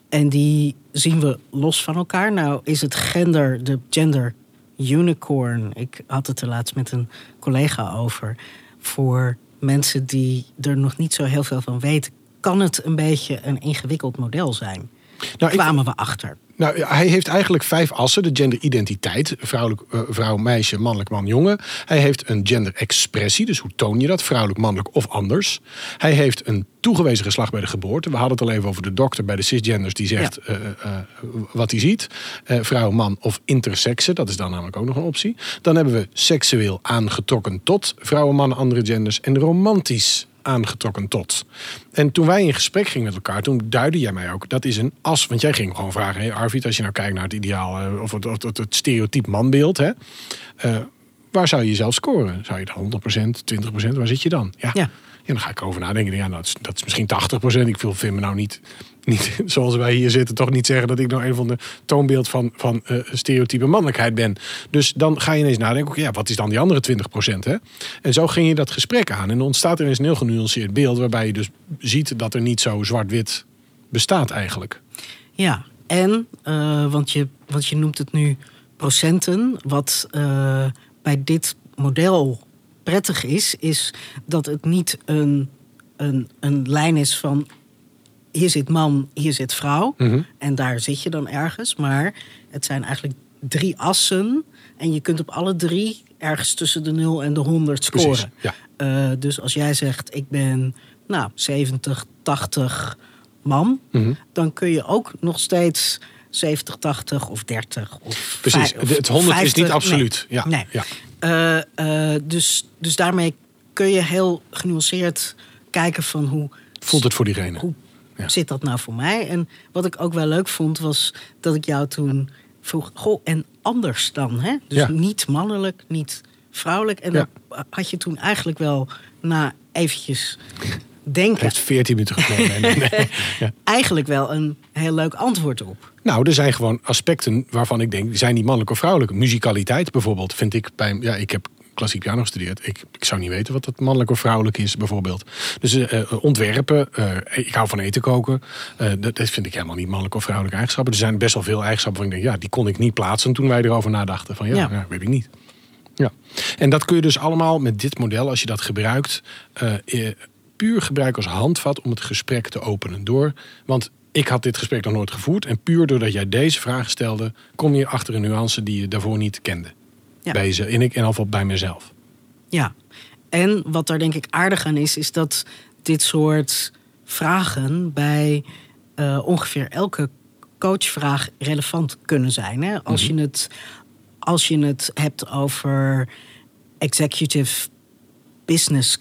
D: en die zien we los van elkaar. Nou is het gender, de gender unicorn. Ik had het er laatst met een collega over. Voor mensen die er nog niet zo heel veel van weten, kan het een beetje een ingewikkeld model zijn. Nou, kwamen we achter.
A: Nou, hij heeft eigenlijk vijf assen. De genderidentiteit, vrouwelijk, uh, vrouw, meisje, mannelijk, man, jongen. Hij heeft een genderexpressie, dus hoe toon je dat? Vrouwelijk, mannelijk of anders. Hij heeft een toegewezen geslacht bij de geboorte. We hadden het al even over de dokter bij de cisgenders die zegt ja. uh, uh, wat hij ziet. vrouw, man of intersexe, dat is dan namelijk ook nog een optie. Dan hebben we seksueel aangetrokken tot vrouwen, mannen, andere genders. En romantisch aangetrokken tot. En toen wij in gesprek gingen met elkaar, toen duidde jij mij ook, dat is een as. Want jij ging gewoon vragen, hey Arvid, als je nou kijkt naar het ideaal, of het, of het, het stereotyp manbeeld, hè, uh, waar zou je jezelf scoren? Zou je dan 100%, 20%, waar zit je dan? Ja. ja. En dan ga ik over nadenken. Ja, dat is, dat is misschien 80%. Ik vind me nou niet, niet, *laughs* zoals wij hier zitten, toch niet zeggen dat ik nou een van de toonbeeld van, van uh, stereotype mannelijkheid ben. Dus dan ga je ineens nadenken, okay, ja, wat is dan die andere 20%? Hè? En zo ging je dat gesprek aan. En dan ontstaat er ineens een heel genuanceerd beeld, waarbij je dus ziet dat er niet zo zwart-wit bestaat eigenlijk.
D: Ja, en, uh, want, je, want je noemt het nu procenten, wat uh, bij dit model prettig is, is dat het niet een, een, een lijn is van hier zit man, hier zit vrouw.
A: Mhm.
D: En daar zit je dan ergens. Maar het zijn eigenlijk drie assen. En je kunt op alle drie ergens tussen de 0 en de 100 scoren.
A: Precies, ja.
D: Eh, dus als jij zegt, ik ben nou, 70, 80 man...
A: Mhm.
D: dan kun je ook nog steeds 70, 80 of 30 of
A: Precies.
D: vijf- of
A: Het 100 is
D: 50.
A: niet absoluut.
D: Nee.
A: Ja.
D: Nee.
A: Ja.
D: Eh, eh, dus, dus daarmee kun je heel genuanceerd kijken van hoe
A: Voelt het voor diegene?
D: hoe
A: Ja.
D: zit dat nou voor mij? En wat ik ook wel leuk vond, was dat ik jou toen vroeg... Goh, en anders dan, hè? Dus
A: Ja.
D: niet mannelijk, niet vrouwelijk. En
A: Ja.
D: daar had je toen eigenlijk wel na eventjes
A: Het
D: denken...
A: heeft 14 minuten genomen. Nee, nee, nee. Ja. *laughs*
D: eigenlijk wel een heel leuk antwoord op.
A: Nou, er zijn gewoon aspecten waarvan ik denk, zijn die mannelijk of vrouwelijk? Muzikaliteit bijvoorbeeld, vind ik bij. Ja, ik heb klassiek piano gestudeerd. Ik, ik zou niet weten wat dat mannelijk of vrouwelijk is, bijvoorbeeld. Dus eh, eh, ontwerpen, eh, ik hou van eten koken. eh, dat, dat vind ik helemaal niet mannelijk of vrouwelijke eigenschappen. Er zijn best wel veel eigenschappen waarvan ik denk, ja, die kon ik niet plaatsen toen wij erover nadachten. Van ja,
D: Ja.
A: weet ik niet. Ja. En dat kun je dus allemaal met dit model, als je dat gebruikt, puur gebruiken als handvat om het gesprek te openen. Door, want ik had dit gesprek nog nooit gevoerd. En puur doordat jij deze vragen stelde, kom je achter een nuance die je daarvoor niet kende.
D: Ja.
A: Bij ze, en ik in geval bij mezelf.
D: Ja, en wat daar denk ik aardig aan is, is dat dit soort vragen bij eh, ongeveer elke coachvraag relevant kunnen zijn. Hè? Als, je het, als je het hebt over executive business,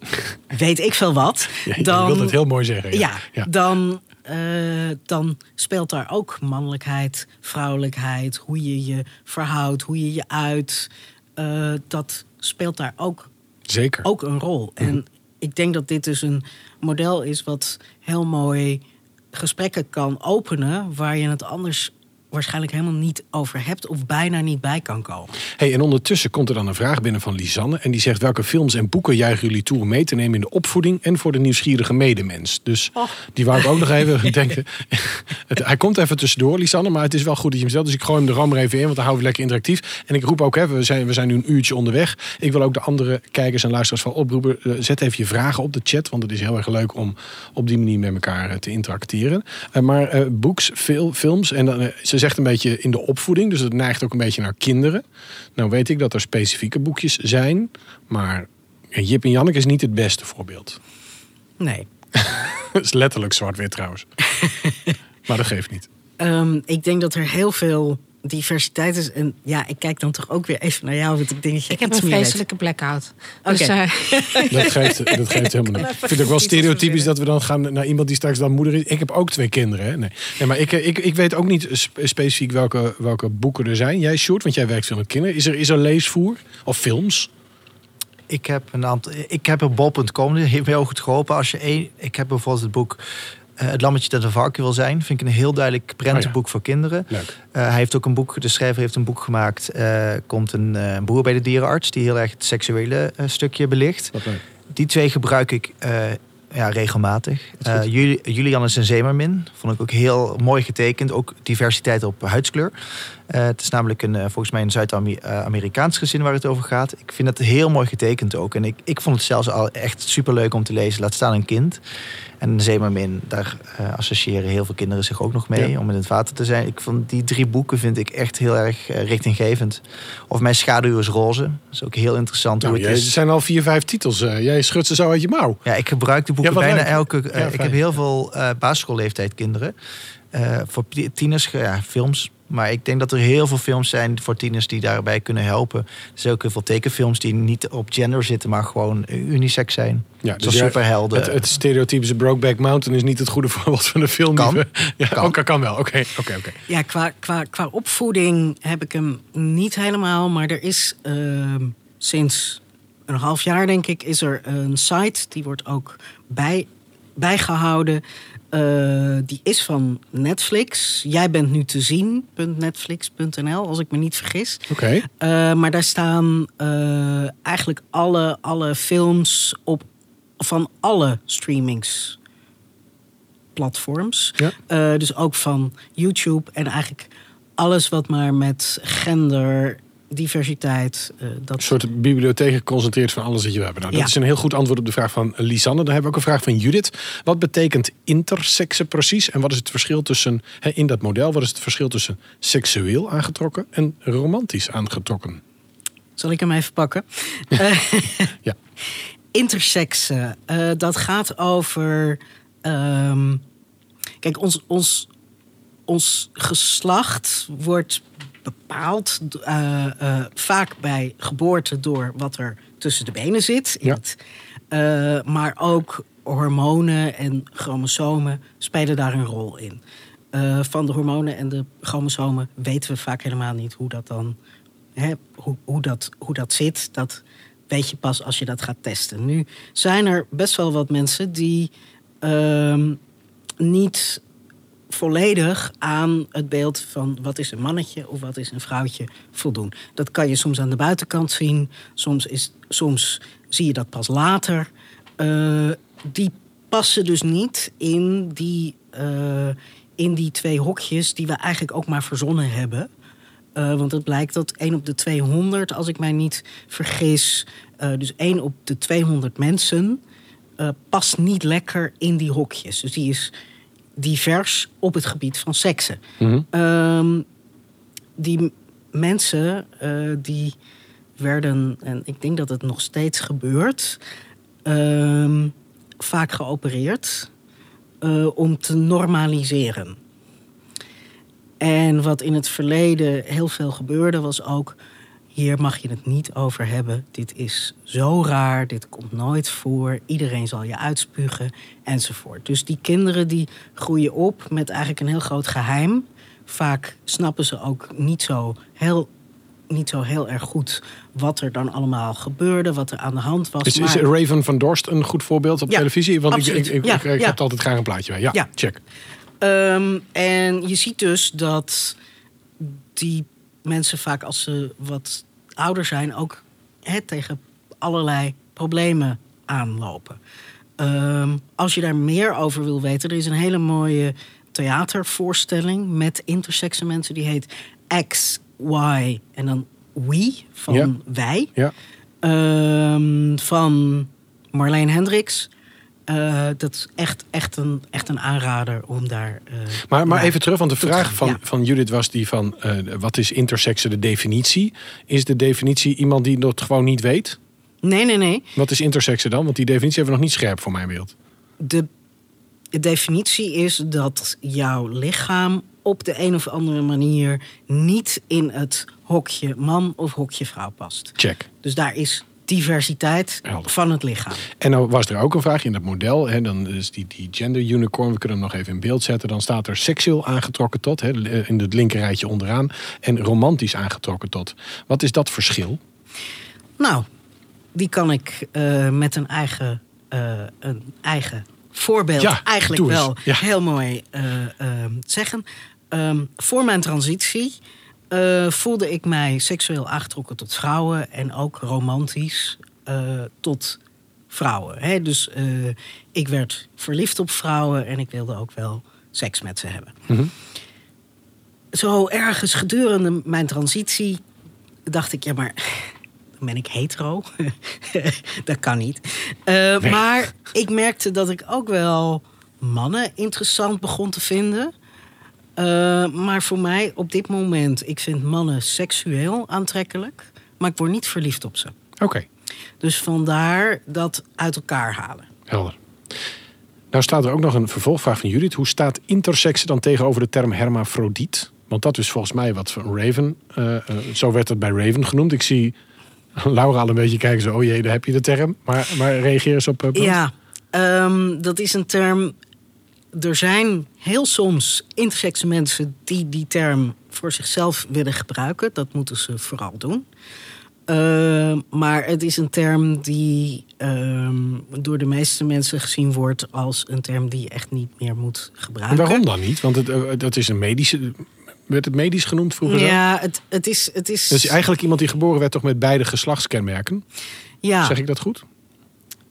D: *laughs* weet ik veel wat.
A: Ja, je
D: dan,
A: wilt het heel mooi zeggen.
D: ja,
A: ja.
D: Dan, eh, dan speelt daar ook mannelijkheid, vrouwelijkheid, hoe je je verhoudt, hoe je je uit. eh, dat speelt daar ook,
A: Zeker.
D: ook een rol. En ik denk dat dit dus een model is wat heel mooi gesprekken kan openen, waar je het anders waarschijnlijk helemaal niet over hebt of bijna niet bij kan komen.
A: Hey, en ondertussen komt er dan een vraag binnen van Lisanne. En die zegt: Welke films en boeken juichen jullie toe om mee te nemen in de opvoeding en voor de nieuwsgierige medemens? Dus
D: Oh.
A: die wou ik ook nog even *laughs* denken. Het, hij komt even tussendoor, Lisanne, maar het is wel goed dat je hem stelt. Dus ik gooi hem er allemaal even in, want dan houden we lekker interactief. En ik roep ook: hè, we, zijn, we zijn nu een uurtje onderweg. Ik wil ook de andere kijkers en luisteraars van oproepen. eh, Zet even je vragen op de chat, want het is heel erg leuk om op die manier met elkaar eh, te interacteren. Eh, maar eh boeks, veel, films. En dan, ze zegt een beetje in de opvoeding, dus het neigt ook een beetje naar kinderen. Nou weet ik dat er specifieke boekjes zijn, maar Jip en Janneke is niet het beste voorbeeld.
D: Nee. *laughs*
A: Dat is letterlijk zwart-wit trouwens. *laughs* maar dat geeft niet.
D: Ehm, ik denk dat er heel veel diversiteit is. En ja, ik kijk dan toch ook weer even naar jou, want ik denk dat je
C: Ik heb een vreselijke blackout. Dus, eh, *laughs*
A: Dat geeft, dat geeft helemaal niet. *laughs* Ik vind het ook wel stereotypisch dat we dan gaan naar iemand die straks dan moeder is. Ik heb ook twee kinderen. Hè? Nee. nee, maar ik, eh, ik, ik weet ook niet spe- specifiek welke, welke boeken er zijn. Jij, Sjoerd, want jij werkt veel met kinderen. Is er, is er leesvoer? Of films?
B: Ik heb een aantal. Ik heb op bol.com, heel goed geholpen. Als je één, ik heb bijvoorbeeld het boek eh, Het lammetje dat een varken wil zijn. Vind ik een heel duidelijk prentenboek voor kinderen. Eh, hij heeft ook een boek, de schrijver heeft een boek gemaakt. eh, komt een broer bij de dierenarts die heel erg het seksuele stukje belicht. Die twee gebruik ik ja, regelmatig. Julian is een zeemermin. Vond ik ook heel mooi getekend. Ook diversiteit op huidskleur. Eh, het is namelijk een, eh, volgens mij een Zuid-Amerikaans gezin waar het over gaat. Ik vind het heel mooi getekend ook. En ik, ik vond het zelfs al echt superleuk om te lezen. Laat staan een kind. En een zeemermin, daar eh, associëren heel veel kinderen zich ook nog mee.
A: Ja.
B: Om in het water te zijn. Ik vond die drie boeken vind ik echt heel erg eh, richtinggevend. Of Mijn schaduw is roze. Dat is ook heel interessant
A: Nou,
B: hoe het
A: jij,
B: is.
A: er zijn al vier, vijf titels. eh, jij schudt ze zo uit je mouw.
B: Ja, ik gebruik de boeken
A: Ja,
B: bijna
A: leuk.
B: elke. eh,
A: Ja,
B: ik heb heel veel eh basisschoolleeftijd kinderen. Eh, voor tieners, ja, films. Maar ik denk dat er heel veel films zijn voor tieners die daarbij kunnen helpen. Er zijn ook heel veel tekenfilms die niet op gender zitten, maar gewoon unisex zijn.
A: Ja,
B: Zoals
A: jij-
B: superhelden.
A: Het, het stereotypische Brokeback Mountain is niet het goede *laughs* voorbeeld van de film.
B: Kan.
A: Die we, ja,
B: Kan.
A: Ook, kan wel. Oké, oké, oké.
D: Ja, qua, qua, qua opvoeding heb ik hem niet helemaal. Maar er is ehm, sinds een half jaar, denk ik, is er een site. Die wordt ook bij, bijgehouden. Eh, die is van Netflix. Jij bent nu te zien.netflix.nl, als ik me niet vergis.
A: Oké.
D: Eh, maar daar staan eh, eigenlijk alle, alle films op van alle streamings platforms.
A: Ja.
D: Dus ook van YouTube en eigenlijk alles wat maar met gender diversiteit. eh, dat
A: Een soort bibliotheek geconcentreerd van alles wat je hebben. Nou, dat
D: Ja.
A: is een heel goed antwoord op de vraag van Lisanne. Dan hebben we ook een vraag van Judith. Wat betekent intersexe precies? En wat is het verschil tussen, in dat model, wat is het verschil tussen seksueel aangetrokken en romantisch aangetrokken?
D: Zal ik hem even pakken? Eh, *laughs*
A: Ja.
D: Intersex, eh, dat gaat over. ehm, kijk, ons, ons, ons geslacht wordt bepaald eh, eh, vaak bij geboorte door wat er tussen de benen zit.
A: Ja.
D: het, eh, maar ook hormonen en chromosomen spelen daar een rol in. Van de hormonen en de chromosomen weten we vaak helemaal niet hoe dat dan hè, hoe, hoe, dat, hoe dat zit. Dat weet je pas als je dat gaat testen. Nu zijn er best wel wat mensen die ehm, niet volledig aan het beeld van wat is een mannetje of wat is een vrouwtje voldoen. Dat kan je soms aan de buitenkant zien, soms, is, soms zie je dat pas later. Eh, die passen dus niet in die, eh, in die twee hokjes die we eigenlijk ook maar verzonnen hebben. Eh, want het blijkt dat 1 op de 200, als ik mij niet vergis, dus 1 op de 200 mensen, past niet lekker in die hokjes. Dus die is divers op het gebied van seksen.
A: Mhm.
D: Ehm, die mensen eh, die werden, en ik denk dat het nog steeds gebeurt, ehm, vaak geopereerd eh, om te normaliseren. En wat in het verleden heel veel gebeurde, was ook: hier mag je het niet over hebben. Dit is zo raar, dit komt nooit voor. Iedereen zal je uitspugen, enzovoort. Dus die kinderen die groeien op met eigenlijk een heel groot geheim. Vaak snappen ze ook niet zo heel, niet zo heel erg goed wat er dan allemaal gebeurde, wat er aan de hand was.
A: Is, is Raven van Dorst een goed voorbeeld op
D: Ja,
A: televisie? Want ik,
D: absoluut.
A: ik, ik,
D: Ja,
A: ik,
D: ja.
A: heb altijd graag een plaatje bij. Ja,
D: Ja.
A: check.
D: Ehm, en je ziet dus dat die mensen vaak als ze wat ouder zijn ook hè, tegen allerlei problemen aanlopen. Ehm, als je daar meer over wil weten, er is een hele mooie theatervoorstelling met intersexe mensen die heet X, Y en dan We van
A: Ja.
D: wij.
A: Ja.
D: Ehm, van Marleen Hendricks. Eh, dat is echt, echt, een, echt een aanrader om daar. eh,
A: Maar, maar even terug, want de vraag
D: gaan.
A: van,
D: Ja.
A: van Judith was die van... eh, wat is intersexe de definitie? Is de definitie iemand die dat gewoon niet weet?
D: Nee, nee, nee.
A: Wat is intersexe dan? Want die definitie hebben we nog niet scherp voor mijn beeld.
D: De, de definitie is dat jouw lichaam op de een of andere manier niet in het hokje man of hokje vrouw past.
A: Check.
D: Dus daar is diversiteit
A: Helder.
D: van het lichaam.
A: En dan was er ook een vraag in dat model. Hè, dan is die, die gender unicorn, we kunnen hem nog even in beeld zetten. Dan staat er seksueel aangetrokken tot, hè, in het linker rijtje onderaan. En romantisch aangetrokken tot. Wat is dat verschil?
D: Nou, die kan ik eh, met een eigen, eh, een eigen voorbeeld
A: Ja,
D: eigenlijk wel
A: Ja.
D: heel mooi eh, eh, zeggen. Ehm, voor mijn transitie eh, voelde ik mij seksueel aangetrokken tot vrouwen en ook romantisch eh, tot vrouwen. Hè? Dus eh, ik werd verliefd op vrouwen en ik wilde ook wel seks met ze hebben.
A: Mhm.
D: Zo ergens gedurende mijn transitie dacht ik, ja maar dan ben ik hetero. *laughs* dat kan niet.
A: Nee.
D: Maar ik merkte dat ik ook wel mannen interessant begon te vinden. Eh, maar voor mij op dit moment, ik vind mannen seksueel aantrekkelijk, maar ik word niet verliefd op ze.
A: Oké,
D: Dus vandaar dat uit elkaar halen.
A: helder. Nou staat er ook nog een vervolgvraag van Judith. Hoe staat intersexe dan tegenover de term hermafrodiet? Want dat is volgens mij wat van Raven. eh, eh, zo werd het bij Raven genoemd. Ik zie Laura al een beetje kijken zo, oh jee, daar heb je de term. Maar, maar reageer eens op...
D: Ja, ehm, dat is een term. Er zijn heel soms intersexe mensen die die term voor zichzelf willen gebruiken. Dat moeten ze vooral doen. Ehm, maar het is een term die ehm, door de meeste mensen gezien wordt als een term die je echt niet meer moet
A: En
D: gebruiken.
A: waarom dan niet? Want het, eh, dat is een medische... Werd het medisch genoemd vroeger?
D: Ja, het, het is. Het is
A: Dus eigenlijk iemand die geboren werd toch met beide geslachtskenmerken?
D: ja,
A: Zeg ik dat goed?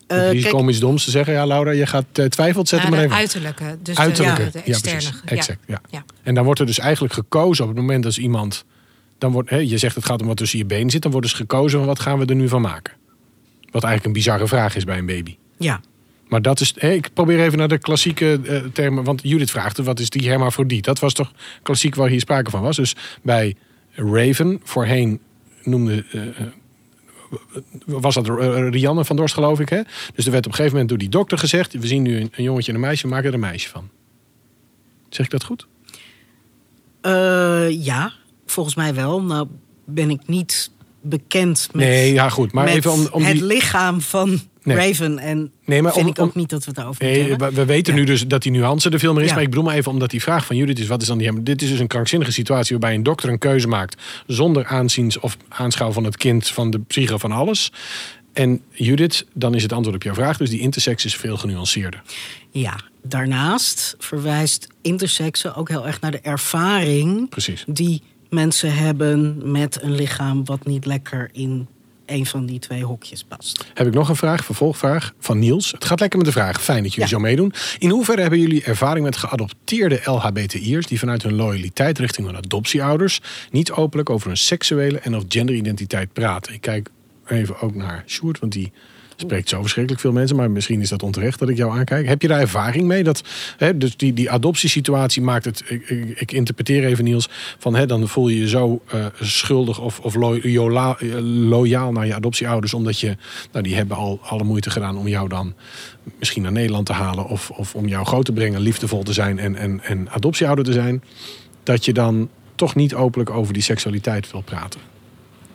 A: Het risico
D: kijk,
A: om iets doms te zeggen. Ja, Laura, je gaat uh, twijfelt. Zet
C: Ja,
A: hem maar
C: de
A: even.
C: uiterlijke. Dus
A: Uiterlijke.
C: De, de
A: ja,
C: externe.
A: precies.
C: ja.
A: Exact, ja. En dan wordt er dus eigenlijk gekozen op het moment dat iemand dan wordt, hè, je zegt het gaat om wat tussen je benen zit, dan wordt dus gekozen van wat gaan we er nu van maken. Wat eigenlijk een bizarre vraag is bij een baby.
D: Ja,
A: Maar dat is, hè, ik probeer even naar de klassieke eh, termen, want Judith vraagt wat is die hermafrodiet? Dat was toch klassiek waar hier sprake van was. Dus bij Raven, voorheen noemde, eh, was dat eh, Rianne van Dorst geloof ik hè? Dus er werd op een gegeven moment door die dokter gezegd, we zien nu een, een jongetje en een meisje, we maken er een meisje van. Zeg ik dat goed?
D: Eh, ja, volgens mij wel. Nou ben ik niet bekend met,
A: Nee, ja goed, maar
D: met
A: even om, om
D: het
A: die...
D: lichaam van
A: Nee.
D: Raven. En
A: Nee, maar
D: vind
A: om-
D: ik ook
A: om-
D: niet dat we het moeten
A: Nee,
D: hebben.
A: we we weten
D: Ja.
A: nu dus dat die nuance er veel meer is.
D: Ja.
A: Maar ik bedoel maar even omdat die vraag van Judith is: wat is dan die hem? Dit is dus een krankzinnige situatie waarbij een dokter een keuze maakt. zonder aanziens of aanschouw van het kind, van de psyche, van alles. En Judith, dan is het antwoord op jouw vraag. Dus die intersex is veel genuanceerder.
D: Ja, daarnaast verwijst intersexen ook heel erg naar de ervaring
A: Precies.
D: die mensen hebben met een lichaam wat niet lekker in een van die twee hokjes past.
A: Heb ik nog een vraag, vervolgvraag van Niels. Het gaat lekker met de vraag. Fijn dat jullie
D: Ja.
A: zo meedoen. In hoeverre hebben jullie ervaring met geadopteerde LHBTI'ers... die vanuit hun loyaliteit richting hun adoptieouders... niet openlijk over hun seksuele en of genderidentiteit praten? Ik kijk even ook naar Sjoerd, want die spreekt zo verschrikkelijk veel mensen... maar misschien is dat onterecht dat ik jou aankijk. Heb je daar ervaring mee? Dat, hè, dus die, die adoptiesituatie maakt het... Ik, interpreteer even Niels, van hè, dan voel je je zo eh, schuldig... of, of eh, loyaal naar je adoptieouders... omdat je, nou, die hebben al alle moeite gedaan om jou dan misschien naar Nederland te halen... of, of om jou groot te brengen, liefdevol te zijn en, en, en adoptieouder te zijn... dat je dan toch niet openlijk over die seksualiteit wil praten.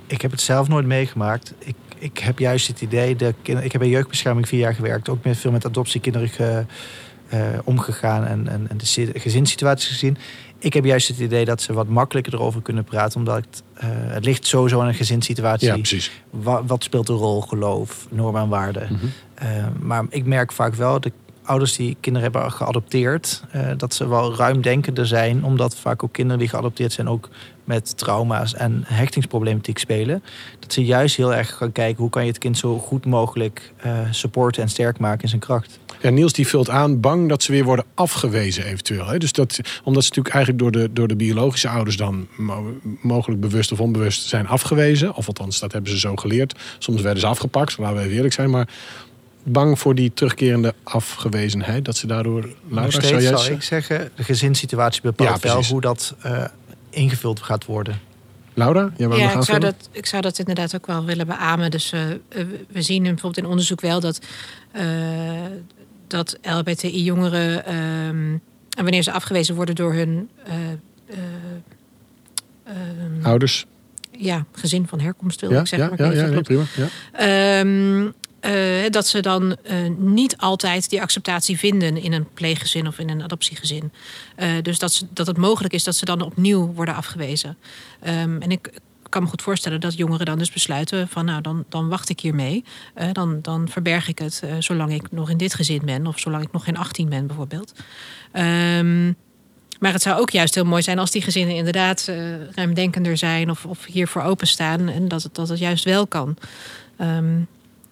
B: Ik heb het zelf nooit meegemaakt. Ik, ik heb juist het idee, de kinder, ik heb bij jeugdbescherming vier jaar gewerkt, ook met, veel met adoptiekinderen ge- eh, omgegaan en, en, en de si- gezinssituaties gezien. Ik heb juist het idee dat ze wat makkelijker erover kunnen praten, omdat het, eh, het ligt sowieso aan een gezinssituatie.
A: Ja, precies.
B: Wa- wat speelt een rol? Geloof, normen en waarden.
A: Mhm.
B: Eh, maar ik merk vaak wel, de ouders die kinderen hebben geadopteerd, eh, dat ze wel ruimdenkender zijn, omdat vaak ook kinderen die geadopteerd zijn ook met trauma's en hechtingsproblematiek spelen. Dat ze juist heel erg gaan kijken hoe kan je het kind zo goed mogelijk eh, supporten en sterk maken in zijn kracht.
A: Ja, Niels die vult aan, bang dat ze weer worden afgewezen eventueel. Hè? Dus dat, omdat ze natuurlijk eigenlijk door de, door de biologische ouders dan mo- mogelijk bewust of onbewust zijn afgewezen. Of althans, dat hebben ze zo geleerd. Soms werden ze afgepakt, laten we eerlijk zijn. Maar bang voor die terugkerende afgewezenheid. Dat ze daardoor...
B: Nog
A: Laura, zou
B: steeds
A: jij zeggen?
B: ik zeggen, de gezinssituatie bepaalt
A: Ja,
B: wel hoe dat eh, ingevuld gaat worden.
A: Laura, jij wou nog
C: Ja, ik zou, dat, ik zou dat inderdaad ook wel willen beamen. Dus eh, eh, we zien bijvoorbeeld in onderzoek wel dat, eh, dat LHBTI-jongeren, ehm, en wanneer ze afgewezen worden door hun eh, eh, ehm,
A: Ouders?
C: ja, gezin van herkomst, wil
A: Ja,
C: ik zeggen.
A: ja,
C: maar
A: ja, ja, nee, prima. Ja.
C: Ehm, eh, dat ze dan eh, niet altijd die acceptatie vinden in een pleeggezin of in een adoptiegezin. Eh, dus dat, dat het mogelijk is dat ze dan opnieuw worden afgewezen. Ehm, en ik kan me goed voorstellen dat jongeren dan dus besluiten van nou dan, dan wacht ik hiermee. Dan, dan verberg ik het zolang ik nog in dit gezin ben of zolang ik nog geen 18 ben bijvoorbeeld. Ehm, maar het zou ook juist heel mooi zijn als die gezinnen inderdaad ruimdenkender zijn of, of hiervoor openstaan en dat het, dat het juist wel kan. Ehm,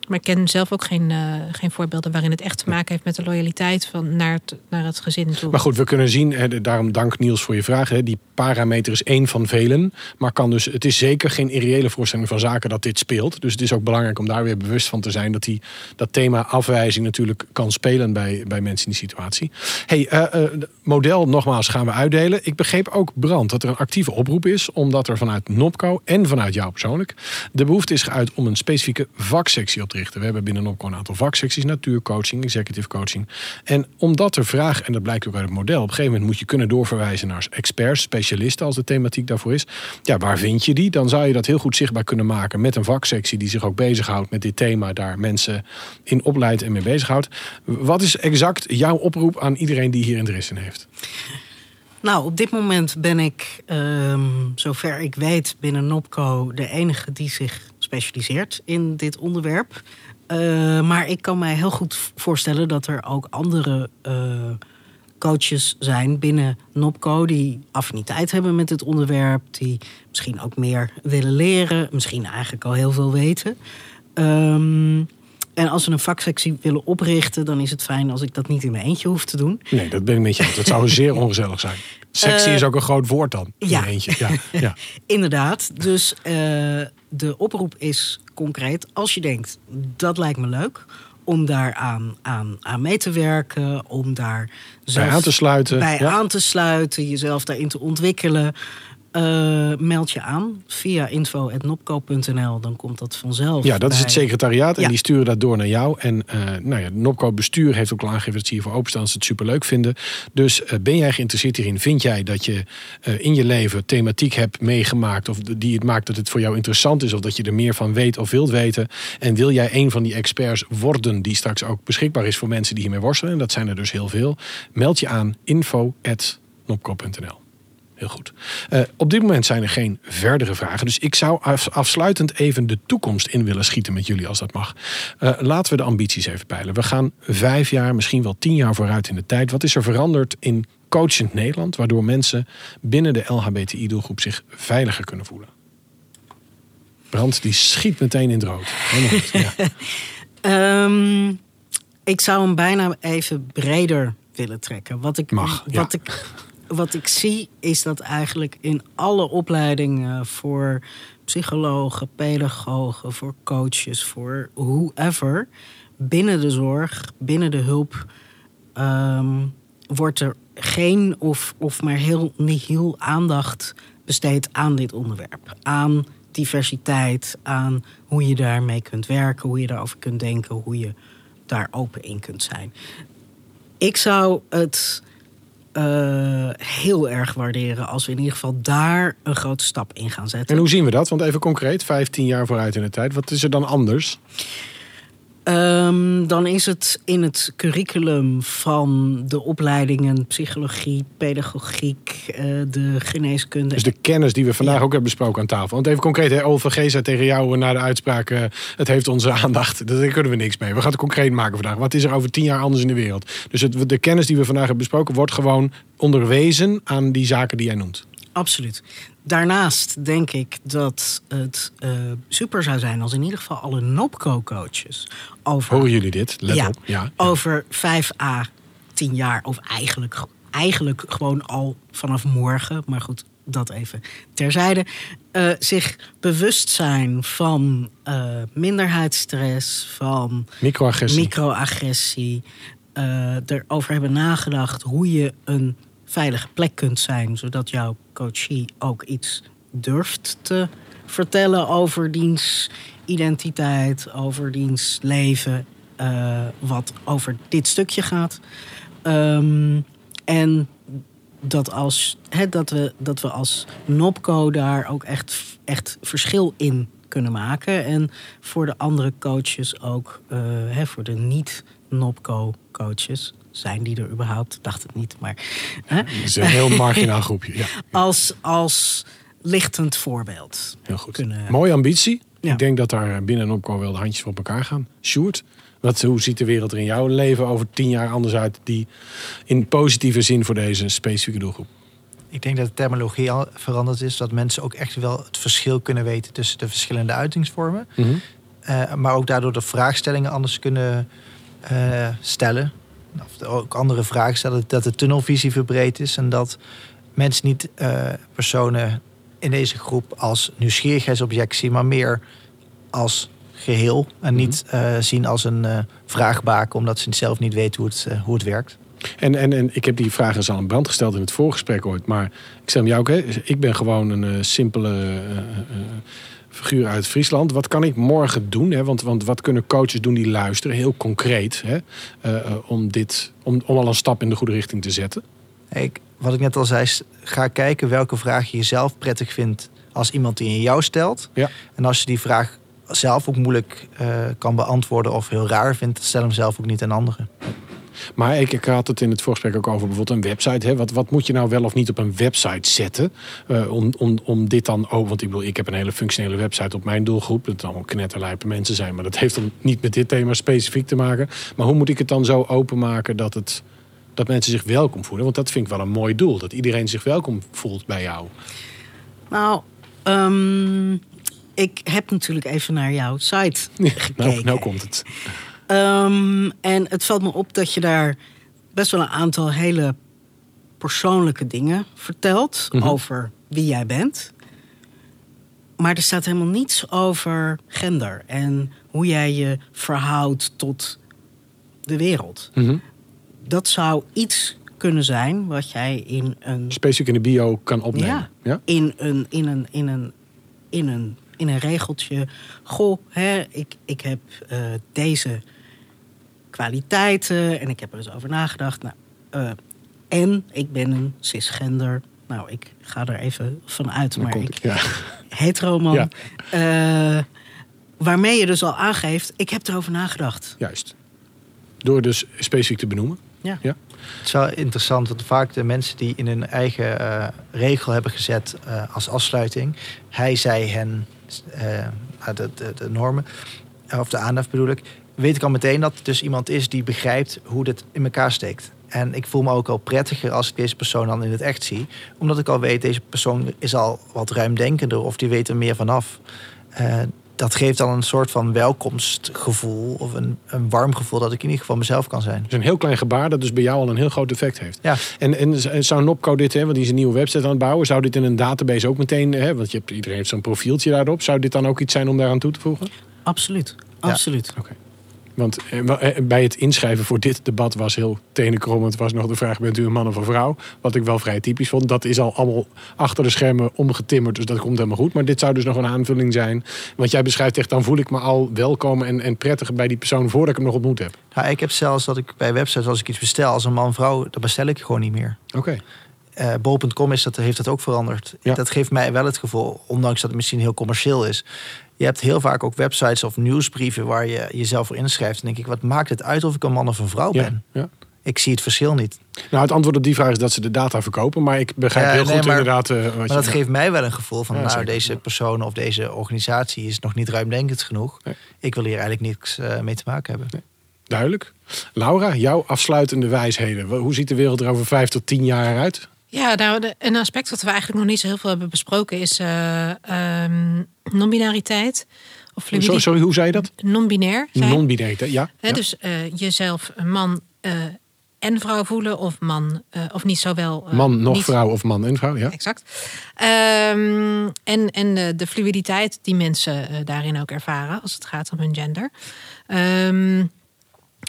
C: maar ik ken zelf ook geen, eh, geen voorbeelden waarin het echt te maken heeft met de loyaliteit van naar, het, naar het gezin toe.
A: Maar goed, we kunnen zien, hè, daarom dank Niels voor je vraag. Hè, die parameter is één van velen. Maar kan dus, het is zeker geen irreële voorstelling van zaken dat dit speelt. Dus het is ook belangrijk om daar weer bewust van te zijn dat die, dat thema afwijzing natuurlijk kan spelen bij, bij mensen in die situatie. Hey, eh, eh, model nogmaals gaan we uitdelen. Ik begreep ook, Brand, dat er een actieve oproep is, omdat er vanuit Nopco en vanuit jou persoonlijk de behoefte is geuit om een specifieke vaksectie op te richten. We hebben binnen Nopco een aantal vaksecties, natuurcoaching, executive coaching. En omdat er vraag, en dat blijkt ook uit het model, op een gegeven moment moet je kunnen doorverwijzen naar experts, specialisten als de thematiek daarvoor is. Ja, waar vind je die? Dan zou je dat heel goed zichtbaar kunnen maken met een vaksectie die zich ook bezighoudt met dit thema, daar mensen in opleidt en mee bezighoudt. Wat is exact jouw oproep aan iedereen die hier interesse in heeft?
D: Nou, op dit moment ben ik, ehm, zover ik weet, binnen NOPCO de enige die zich specialiseert in dit onderwerp. Eh, maar ik kan mij heel goed voorstellen dat er ook andere eh, coaches zijn binnen NOPCO die affiniteit hebben met het onderwerp, die misschien ook meer willen leren, misschien eigenlijk al heel veel weten. Ehm, en als we een vaksectie willen oprichten, dan is het fijn als ik dat niet in mijn eentje hoef te doen.
A: Nee, dat ben ik met je eens. Dat zou zeer *laughs* ongezellig zijn. Sexy
D: Eh,
A: is ook een groot woord dan.
D: ja.
A: Eentje. Ja, *laughs* ja.
D: Inderdaad. Dus eh, de oproep is concreet. Als je denkt, dat lijkt me leuk om daar aan, aan, aan mee te werken, om daar zelf
A: aan te sluiten,
D: bij
A: ja.
D: aan te sluiten, jezelf daarin te ontwikkelen. Eh, meld je aan via info.nopco.nl, dan komt dat vanzelf.
A: Ja, dat is het secretariaat en
D: Ja.
A: die sturen dat door naar jou. En eh nou ja, Nopco bestuur heeft ook al aangegeven dat ze hiervoor openstaan, dat ze het superleuk vinden. Dus eh, ben jij geïnteresseerd hierin? Vind jij dat je in je leven thematiek hebt meegemaakt of die het maakt dat het voor jou interessant is of dat je er meer van weet of wilt weten? En wil jij een van die experts worden die straks ook beschikbaar is voor mensen die hiermee worstelen? En dat zijn er dus heel veel. Meld je aan info@nopco.nl. Heel goed. Eh, op dit moment zijn er geen verdere vragen. Dus ik zou af- afsluitend even de toekomst in willen schieten met jullie, als dat mag. Eh, laten we de ambities even peilen. We gaan vijf jaar, misschien wel tien jaar vooruit in de tijd. Wat is er veranderd in coachend Nederland, waardoor mensen binnen de LHBTI-doelgroep zich veiliger kunnen voelen? Brand, die schiet meteen in het rood. Helemaal goed. Ja. *laughs*
D: Ehm, ik zou hem bijna even breder willen trekken. Wat ik,
A: Mag, ja.
D: wat ik, wat ik zie is dat eigenlijk in alle opleidingen voor psychologen, pedagogen, voor coaches, voor whoever, binnen de zorg, binnen de hulp, ehm, wordt er geen of, of maar heel nihil aandacht besteed aan dit onderwerp. Aan diversiteit, aan hoe je daarmee kunt werken, hoe je daarover kunt denken, hoe je daar open in kunt zijn. Ik zou het eh, heel erg waarderen als we in ieder geval daar een grote stap in gaan zetten.
A: En hoe zien we dat? Want even concreet, 15 jaar vooruit in de tijd. Wat is er dan anders?
D: Ehm, dan is het in het curriculum van de opleidingen psychologie, pedagogiek, eh, de geneeskunde.
A: Dus de kennis die we vandaag
D: Ja.
A: ook hebben besproken aan tafel. Want even concreet, hè, OVG zei tegen jou na de uitspraak... eh, het heeft onze *laughs* aandacht, daar kunnen we niks mee. We gaan het concreet maken vandaag. Wat is er over tien jaar anders in de wereld? Dus het, de kennis die we vandaag hebben besproken... wordt gewoon onderwezen aan die zaken die jij noemt.
D: Absoluut. Daarnaast denk ik dat het eh, super zou zijn als in ieder geval alle NOPCO-coaches over
A: Horen jullie dit? Let
D: ja,
A: op. Ja.
D: over 5 à 10 jaar, of eigenlijk, eigenlijk gewoon al vanaf morgen, maar goed, dat even terzijde, eh, zich bewust zijn van eh, minderheidsstress, van
A: Microagressie.
D: microagressie, eh, erover hebben nagedacht hoe je een veilige plek kunt zijn, zodat jouw coachie ook iets durft te vertellen over diens identiteit, over diens leven, eh, wat over dit stukje gaat. Ehm, en dat, als, hè, dat, we, dat we als NOPCO daar ook echt, echt verschil in kunnen maken. En voor de andere coaches ook, hè, voor de niet-NOPCO-coaches. Zijn die er überhaupt? Dacht het niet, maar. Hè?
A: Het is een heel marginaal groepje. Ja, *laughs*
D: Als, als lichtend voorbeeld.
A: heel goed.
D: Kunnen-
A: Mooie ambitie.
D: Ja.
A: Ik denk dat daar binnen en opkomen wel de handjes voor elkaar gaan. Sjoerd, wat, hoe ziet de wereld er in jouw leven over tien jaar anders uit... die in positieve zin voor deze specifieke doelgroep?
B: Ik denk dat de terminologie al veranderd is. Dat mensen ook echt wel het verschil kunnen weten tussen de verschillende uitingsvormen. Eh, maar ook daardoor de vraagstellingen anders kunnen eh, stellen. Of ook andere vragen stellen. Dat de tunnelvisie verbreed is. En dat mensen niet eh, personen in deze groep als nieuwsgierigheidsobject zien, maar meer als geheel. En niet eh, zien als een eh vraagbaken, omdat ze zelf niet weten hoe het, hoe het werkt.
A: En, en, en ik heb die vraag eens al aan brand gesteld in het voorgesprek ooit. Maar ik stel hem jou ook. Hè. Ik ben gewoon een simpele figuur uit Friesland. Wat kan ik morgen doen? Hè? Want, want wat kunnen coaches doen die luisteren? Heel concreet. Hè? Eh, eh, om, dit, om, om al een stap in de goede richting te zetten.
B: Ik, wat ik net al zei, ga kijken welke vraag je jezelf prettig vindt als iemand die in jou stelt.
A: Ja.
B: En als je die vraag zelf ook moeilijk eh, kan beantwoorden of heel raar vindt, stel hem zelf ook niet aan anderen.
A: Maar ik, ik had het in het voorgesprek ook over bijvoorbeeld een website. Hè? Wat, wat moet je nou wel of niet op een website zetten? eh, om, om, om dit dan ook. Want ik bedoel, ik heb een hele functionele website op mijn doelgroep. Dat allemaal knetterlijpe mensen zijn. Maar dat heeft dan niet met dit thema specifiek te maken. Maar hoe moet ik het dan zo openmaken dat, het, dat mensen zich welkom voelen? Want dat vind ik wel een mooi doel. Dat iedereen zich welkom voelt bij jou.
D: Nou, ehm, ik heb natuurlijk even naar jouw site gekeken.
A: Nou, nou komt het.
D: Ehm, en het valt me op dat je daar best wel een aantal hele persoonlijke dingen vertelt
A: Mhm.
D: over wie jij bent. Maar er staat helemaal niets over gender en hoe jij je verhoudt tot de wereld.
A: Mhm.
D: Dat zou iets kunnen zijn wat jij in een
A: Specifiek in de bio kan opnemen.
D: Ja.
A: Ja?
D: in een, in een, in een, in een, in een regeltje. Goh, hè, ik, ik heb eh, deze kwaliteiten en ik heb er eens over nagedacht. Nou, eh, en ik ben een cisgender. Nou, ik ga er even van uit,
A: Dan
D: maar ik
A: ja. *laughs*
D: hetero man.
A: Ja.
D: Eh, waarmee je dus al aangeeft, ik heb erover nagedacht.
A: Juist. Door dus specifiek te benoemen.
D: Ja.
A: Ja.
B: Het is wel interessant, want vaak de mensen die in hun eigen eh, regel hebben gezet eh, als afsluiting, hij, zij, hen, eh, de, de, de normen, of de aandacht bedoel ik, weet ik al meteen dat het dus iemand is die begrijpt hoe dit in elkaar steekt. En ik voel me ook al prettiger als ik deze persoon dan in het echt zie. Omdat ik al weet, deze persoon is al wat ruimdenkender of die weet er meer vanaf. Eh dat geeft dan een soort van welkomstgevoel of een, een warm gevoel dat ik in ieder geval mezelf kan zijn.
A: Dus een heel klein gebaar dat dus bij jou al een heel groot effect heeft.
B: Ja.
A: En, en, en zou Nopco dit, hè, want die is een nieuwe website aan het bouwen, zou dit in een database ook meteen, hè, want je hebt, iedereen heeft zo'n profieltje daarop, zou dit dan ook iets zijn om daaraan toe te voegen?
D: Absoluut, absoluut.
A: Wel, eh, bij het inschrijven voor dit debat was heel tenenkrommend. was nog de vraag: bent u een man of een vrouw? Wat ik wel vrij typisch vond. Dat is al allemaal achter de schermen omgetimmerd. Dus dat komt helemaal goed. Maar dit zou dus nog een aanvulling zijn. Want jij beschrijft echt: dan voel ik me al welkom en, en prettig bij die persoon voordat ik hem nog ontmoet heb.
B: Nou, ik heb zelfs dat ik bij websites, als ik iets bestel als een man-vrouw, dan bestel ik gewoon niet meer.
A: Oké.
B: Eh Bol.com is dat, heeft dat ook veranderd.
A: Ja.
B: Dat geeft mij wel het gevoel, ondanks dat het misschien heel commercieel is. Je hebt heel vaak ook websites of nieuwsbrieven waar je jezelf voor inschrijft. En denk ik, wat maakt het uit of ik een man of een vrouw ben?
A: ja.
B: Ik zie het verschil niet.
A: Nou, het antwoord op die vraag is dat ze de data verkopen. Maar ik begrijp
B: Ja,
A: heel
B: nee,
A: goed
B: maar-
A: inderdaad. eh, wat
B: Maar
A: je-
B: dat geeft mij wel een gevoel van, nou,
A: zeker.
B: deze persoon of deze organisatie is nog niet ruimdenkend genoeg.
A: Nee.
B: Ik wil hier eigenlijk niks eh, mee te maken hebben.
A: Duidelijk. Laura, jouw afsluitende wijsheden. Hoe ziet de wereld er over vijf tot tien jaar uit?
C: Ja, nou, een aspect wat we eigenlijk nog niet zo heel veel hebben besproken is ehm, non-binariteit. Of
A: Sorry, sorry, hoe zei je dat?
C: Non-binair.
A: Non-binair, ja.
C: Dus eh, jezelf man eh, en vrouw voelen, of man, of niet zowel.
A: Man, nog
C: niet-
A: vrouw of man en vrouw, ja.
C: Exact. Ehm, en en de, de fluiditeit die mensen daarin ook ervaren als het gaat om hun gender. Ehm,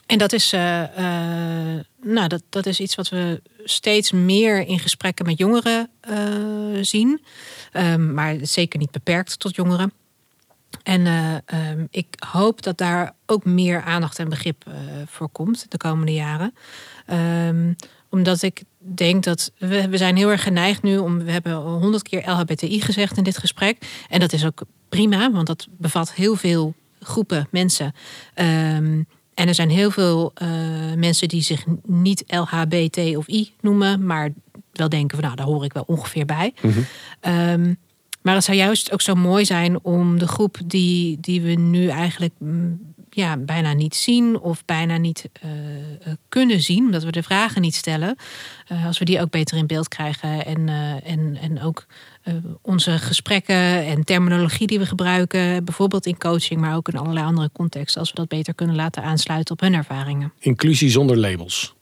C: en dat is, eh, eh, nou, dat, dat is iets wat we steeds meer in gesprekken met jongeren eh, zien. Ehm, maar zeker niet beperkt tot jongeren. En eh, ehm, ik hoop dat daar ook meer aandacht en begrip voor komt de komende jaren. Ehm, omdat ik denk dat we, we zijn heel erg geneigd nu om. We hebben honderd keer LHBTI gezegd in dit gesprek. En dat is ook prima, want dat bevat heel veel groepen mensen. En er zijn heel veel eh, mensen die zich niet LHBT of I noemen, maar wel denken van nou, daar hoor ik wel ongeveer bij. Ehm, maar het zou juist ook zo mooi zijn om de groep die, die we nu eigenlijk mm, ja, bijna niet zien of bijna niet eh, kunnen zien, omdat we de vragen niet stellen, eh, als we die ook beter in beeld krijgen en, eh, en, en ook onze gesprekken en terminologie die we gebruiken, bijvoorbeeld in coaching, maar ook in allerlei andere contexten, als we dat beter kunnen laten aansluiten op hun ervaringen.
A: Inclusie zonder labels.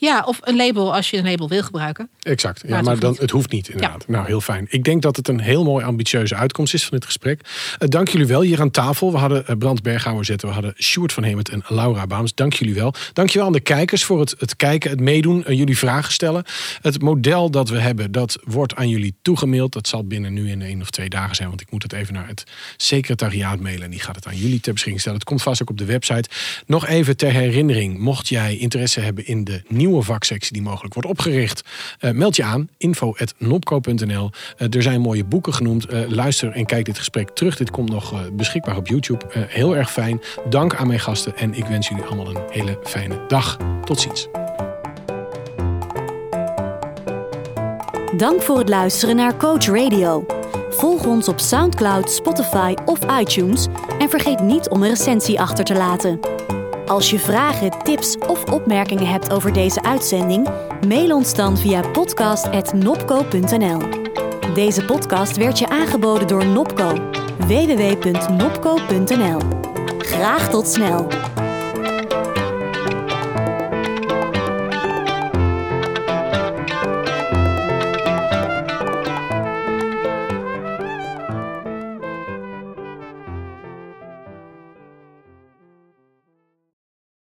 C: Ja, of een label als je een label wil gebruiken.
A: Exact. Ja,
C: Maar het
A: dan,
C: niet.
A: het hoeft niet, inderdaad. Nou, heel fijn. Ik denk dat het een heel mooi ambitieuze uitkomst is van dit gesprek. Eh, dank jullie wel hier aan tafel. We hadden eh, Brand Berghouwer zitten. We hadden Sjoerd van Hemert en Laura Baams. Dank jullie wel. Dank je wel aan de kijkers voor het, het kijken, het meedoen, eh, jullie vragen stellen. Het model dat we hebben, dat wordt aan jullie toegemaild. Dat zal binnen nu in één of twee dagen zijn. Want ik moet het even naar het secretariaat mailen. En die gaat het aan jullie ter beschikking stellen. Het komt vast ook op de website. Nog even ter herinnering. Mocht jij interesse hebben in de nieuwe vaksectie die mogelijk wordt opgericht. eh, meld je aan. info.nopco.nl Eh, Er zijn mooie boeken genoemd. Eh, luister en kijk dit gesprek terug. Dit komt nog beschikbaar op YouTube. Heel erg fijn. Dank aan mijn gasten. En ik wens jullie allemaal een hele fijne dag. Tot ziens.
E: Dank voor het luisteren naar Coach Radio. Volg ons op SoundCloud, Spotify of iTunes en vergeet niet om een recensie achter te laten. Als je vragen, tips of opmerkingen hebt over deze uitzending, mail ons dan via podcast.nopco.nl. Deze podcast werd je aangeboden door Nopco. www.nopco.nl. Graag tot snel.